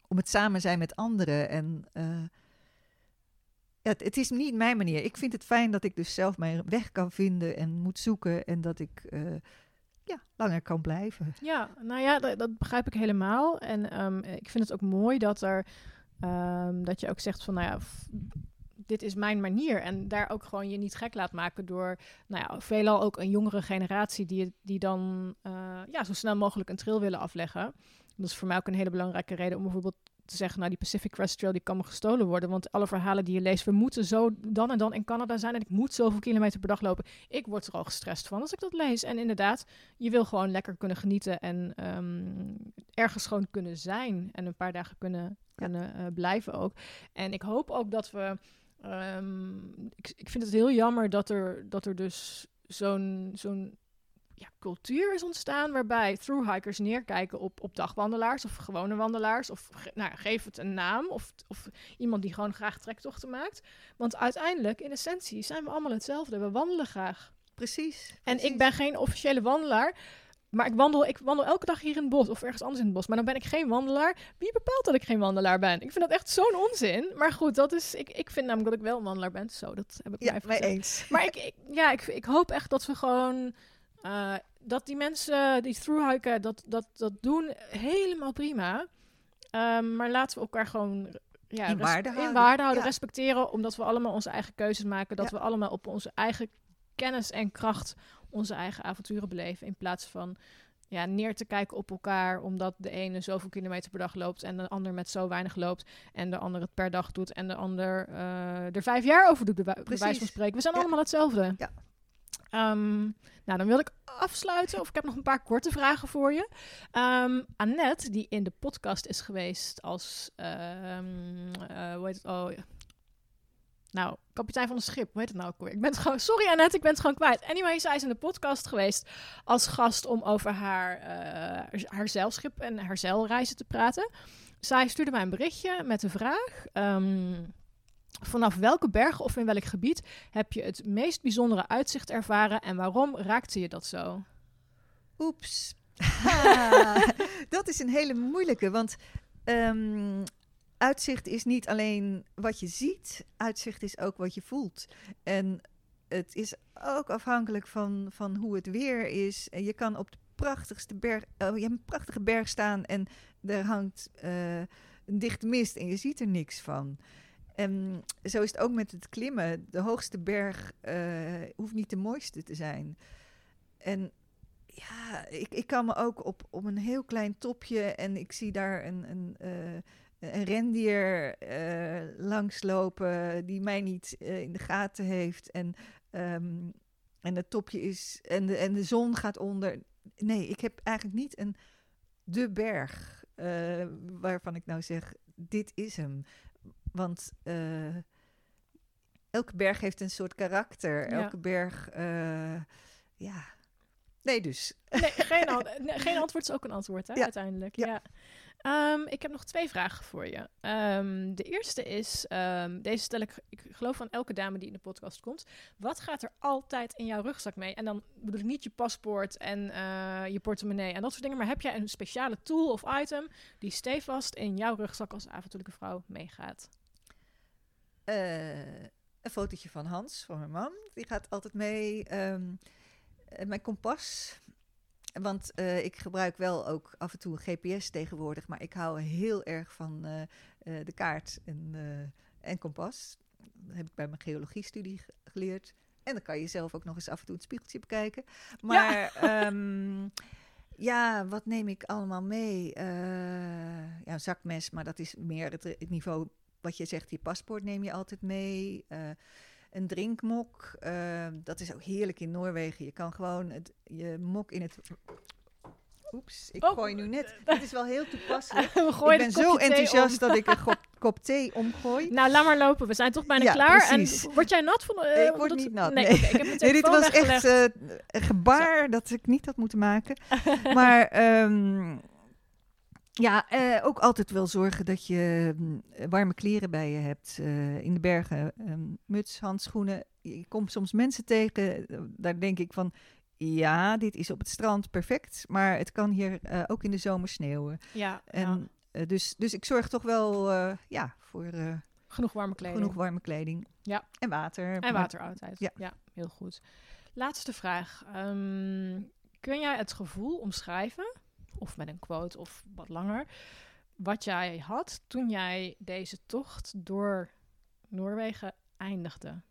om het samen zijn met anderen. En eh, het, het is niet mijn manier. Ik vind het fijn dat ik dus zelf mijn weg kan vinden en moet zoeken en dat ik ja, langer kan blijven. Ja, nou ja, dat, dat begrijp ik helemaal. En ehm, ik vind het ook mooi dat er ehm, dat je ook zegt van nou ja, dit is mijn manier. En daar ook gewoon je niet gek laat maken door, nou ja, veelal ook een jongere generatie die, die dan eh, ja, zo snel mogelijk een trail willen afleggen. Dat is voor mij ook een hele belangrijke reden om bijvoorbeeld te zeggen, nou die Pacific Crest Trail die kan me gestolen worden. Want alle verhalen die je leest, we moeten zo dan en dan in Canada zijn en ik moet zoveel kilometer per dag lopen. Ik word er al gestrest van als ik dat lees. En inderdaad, je wil gewoon lekker kunnen genieten en ehm, ergens gewoon kunnen zijn en een paar dagen kunnen, kunnen eh, blijven ook. En ik hoop ook dat we. Ehm, ik, ik vind het heel jammer dat er, dat er dus zo'n zo'n ja, cultuur is ontstaan waarbij thru-hikers neerkijken op, op dagwandelaars of gewone wandelaars. Of nou, geef het een naam of, of iemand die gewoon graag trektochten maakt. Want uiteindelijk, in essentie, zijn we allemaal hetzelfde. We wandelen graag. Precies. En precies. ik ben geen officiële wandelaar. Maar ik wandel, ik wandel elke dag hier in het bos of ergens anders in het bos. Maar dan ben ik geen wandelaar. Wie bepaalt dat ik geen wandelaar ben? Ik vind dat echt zo'n onzin. Maar goed, dat is, ik, ik vind namelijk dat ik wel een wandelaar ben. Zo, dat heb ik Ja, even gezegd. eens. Maar ik, ik- ja, ik, ik hoop echt dat we gewoon... eh, dat die mensen die thru-hiken, dat, dat, dat doen helemaal prima. Ehm, maar laten we elkaar gewoon... Ja, In waarde in houden. waarde houden, Ja. respecteren, omdat we allemaal onze eigen keuzes maken. Dat Ja. we allemaal op onze eigen kennis en kracht onze eigen avonturen beleven. In plaats van ja, neer te kijken op elkaar, omdat de ene zoveel kilometer per dag loopt en de ander met zo weinig loopt en de ander het per dag doet en de ander eh, er vijf jaar over doet, bij, wijze van spreken. We zijn Ja. allemaal hetzelfde. Ja. Ehm, nou, dan wil ik afsluiten, of ik heb nog een paar korte vragen voor je. Ehm, Annette, die in de podcast is geweest als, ehm, eh, hoe heet het? Oh. Nou, kapitein van een schip, hoe heet het nou ook? Ik ben het gewoon, sorry Annette, ik ben het gewoon kwijt. Anyway, zij is in de podcast geweest als gast om over haar, eh, haar zeilschip en haar zeilreizen te praten. Zij stuurde mij een berichtje met de vraag... ehm, Vanaf welke berg of in welk gebied heb je het meest bijzondere uitzicht ervaren en waarom raakte je dat zo? Oeps. dat is een hele moeilijke, want ehm, uitzicht is niet alleen wat je ziet, uitzicht is ook wat je voelt. En het is ook afhankelijk van, van hoe het weer is. Je kan op de prachtigste berg, oh, je hebt een prachtige berg staan en er hangt eh, een dichte mist en je ziet er niks van. En zo is het ook met het klimmen. De hoogste berg eh, hoeft niet de mooiste te zijn. En ja, ik, ik kan me ook op, op een heel klein topje en ik zie daar een, een, een rendier eh, langslopen die mij niet eh, in de gaten heeft. En, ehm, en het topje is en de, en de zon gaat onder. Nee, ik heb eigenlijk niet een de berg eh, waarvan ik nou zeg, dit is hem. Want elke berg heeft een soort karakter. Ja. Elke berg, ja. Nee, dus. Nee, geen, an- nee, geen antwoord is ook een antwoord, hè, Ja. uiteindelijk. Ja. Ja. Ehm, ik heb nog twee vragen voor je. Ehm, de eerste is, ehm, deze stel ik, ik geloof van elke dame die in de podcast komt. Wat gaat er altijd in jouw rugzak mee? En dan bedoel ik niet je paspoort en eh, je portemonnee en dat soort dingen. Maar heb jij een speciale tool of item die stevast in jouw rugzak als avontuurlijke vrouw meegaat? Eh, een fotootje van Hans, van mijn man. Die gaat altijd mee. Eh, mijn kompas. Want eh, ik gebruik wel ook af en toe een GPS tegenwoordig. Maar ik hou heel erg van eh, eh, de kaart en, en kompas. Dat heb ik bij mijn geologiestudie ge- geleerd. En dan kan je zelf ook nog eens af en toe het spiegeltje bekijken. Maar ja, ja wat neem ik allemaal mee? Ja, een zakmes, maar dat is meer het, het niveau wat je zegt, je paspoort neem je altijd mee. Een drinkmok, eh, dat is ook heerlijk in Noorwegen. Je kan gewoon het, je mok in het... Oeps, ik Oh. gooi nu net. Dit is wel heel toepasselijk. Ik ben zo enthousiast dat ik een gop, kop thee omgooi. Nou, laat maar lopen. We zijn toch bijna Ja, klaar. precies. En word jij nat van... Nee, ik word niet nat, Nee, ik heb Nee, dit was echt eh, een gebaar dat ik niet had moeten maken. maar ehm, ja, eh, ook altijd wel zorgen dat je mm, warme kleren bij je hebt. eh, in de bergen, ehm, muts, handschoenen. Je komt soms mensen tegen, eh, daar denk ik van... Ja, dit is op het strand perfect, maar het kan hier eh, ook in de zomer sneeuwen. Ja, En, ja. eh, dus, dus ik zorg toch wel eh, ja, voor eh, genoeg warme kleding. genoeg warme kleding. Ja. En water. En Maar- water altijd. Ja. Ja. heel goed. Laatste vraag. Ehm, kun jij het gevoel omschrijven, of met een quote of wat langer, wat jij had toen jij deze tocht door Noorwegen eindigde?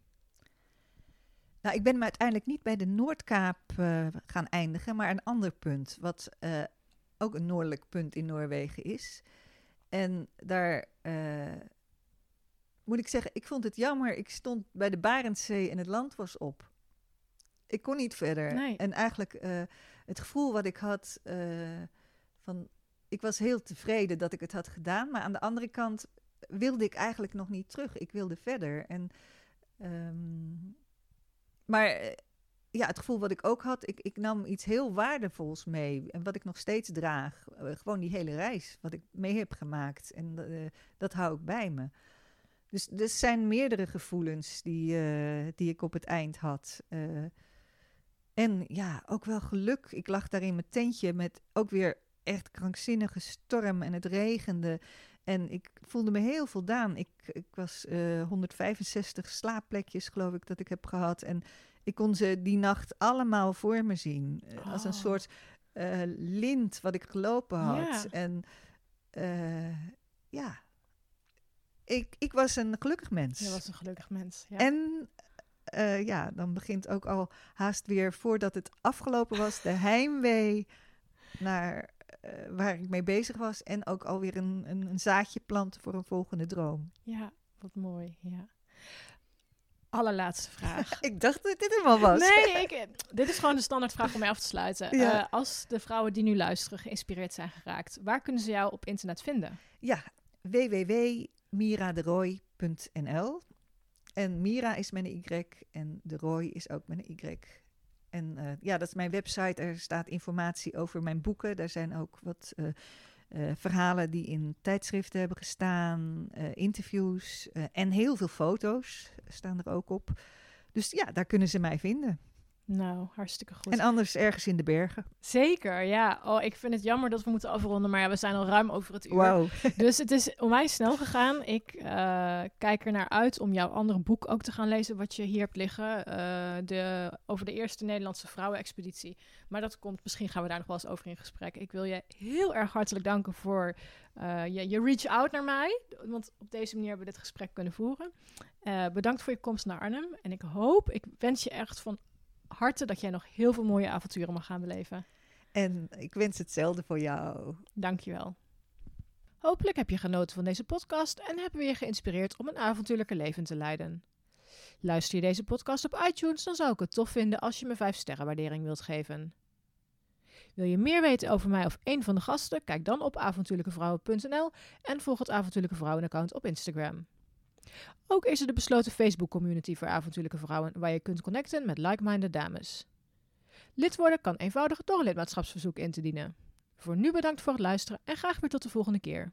Nou, ik ben me uiteindelijk niet bij de Noordkaap eh, gaan eindigen, maar een ander punt, wat eh, ook een noordelijk punt in Noorwegen is. En daar eh, moet ik zeggen, ik vond het jammer. Ik stond bij de Barentszee en het land was op. Ik kon niet verder. Nee. En eigenlijk het gevoel wat ik had eh, van, ik was heel tevreden dat ik het had gedaan, maar aan de andere kant wilde ik eigenlijk nog niet terug. Ik wilde verder. En ehm, maar eh, ja, het gevoel wat ik ook had, ik, ik nam iets heel waardevols mee. En wat ik nog steeds draag. Eh, gewoon die hele reis, wat ik mee heb gemaakt. En dat hou ik bij me. Dus er zijn meerdere gevoelens die, die ik op het eind had. En ja, ook wel geluk. Ik lag daar in mijn tentje met ook weer echt krankzinnige storm en het regende. En ik voelde me heel voldaan. Ik, ik was eh 165 slaapplekjes, geloof ik, dat ik heb gehad. En ik kon ze die nacht allemaal voor me zien. Eh, Als een Oh. soort eh, lint wat ik gelopen had. Ja. En eh, ja, ik, ik was een gelukkig mens. Je was een gelukkig mens. Ja. En eh, ja, dan begint ook al haast weer voordat het afgelopen was, de heimwee naar eh, waar ik mee bezig was. En ook alweer een, een, een zaadje planten voor een volgende droom. ja, wat mooi. Ja. Allerlaatste vraag. Ik dacht dat dit helemaal was. Nee, ik, dit is gewoon de standaardvraag om mee af te sluiten. Ja. Eh, als de vrouwen die nu luisteren geïnspireerd zijn geraakt, waar kunnen ze jou op internet vinden? Ja, www.miraderoy.nl. En Mira is met een Y en de Roy is ook met een Y. En eh, ja, dat is mijn website. Er staat informatie over mijn boeken. Daar zijn ook wat eh, eh, verhalen die in tijdschriften hebben gestaan, interviews en heel veel foto's staan er ook op. Dus ja, daar kunnen ze mij vinden. Nou, hartstikke goed. En anders ergens in de bergen. Zeker, ja. Oh, ik vind het jammer dat we moeten afronden, maar ja, we zijn al ruim over het uur. Wauw. Dus het is onwijs snel gegaan. Ik eh, kijk er naar uit om jouw andere boek ook te gaan lezen, wat je hier hebt liggen. eh, de, over de eerste Nederlandse vrouwenexpeditie. Maar dat komt, misschien gaan we daar nog wel eens over in gesprek. Ik wil je heel erg hartelijk danken voor eh, je, je reach out naar mij. Want op deze manier hebben we dit gesprek kunnen voeren. Bedankt voor je komst naar Arnhem. En ik hoop, ik wens je echt van harte dat jij nog heel veel mooie avonturen mag gaan beleven. En ik wens hetzelfde voor jou. Dankjewel. Hopelijk heb je genoten van deze podcast en hebben we je geïnspireerd om een avontuurlijke leven te leiden. Luister je deze podcast op iTunes, dan zou ik het tof vinden als je me 5 sterren waardering wilt geven. Wil je meer weten over mij of een van de gasten? Kijk dan op avontuurlijkevrouwen.nl en volg het Avontuurlijke Vrouwen-account op Instagram. Ook is er de besloten Facebook-community voor avontuurlijke vrouwen waar je kunt connecten met like-minded dames. Lid worden kan eenvoudig door een lidmaatschapsverzoek in te dienen. Voor nu bedankt voor het luisteren en graag weer tot de volgende keer.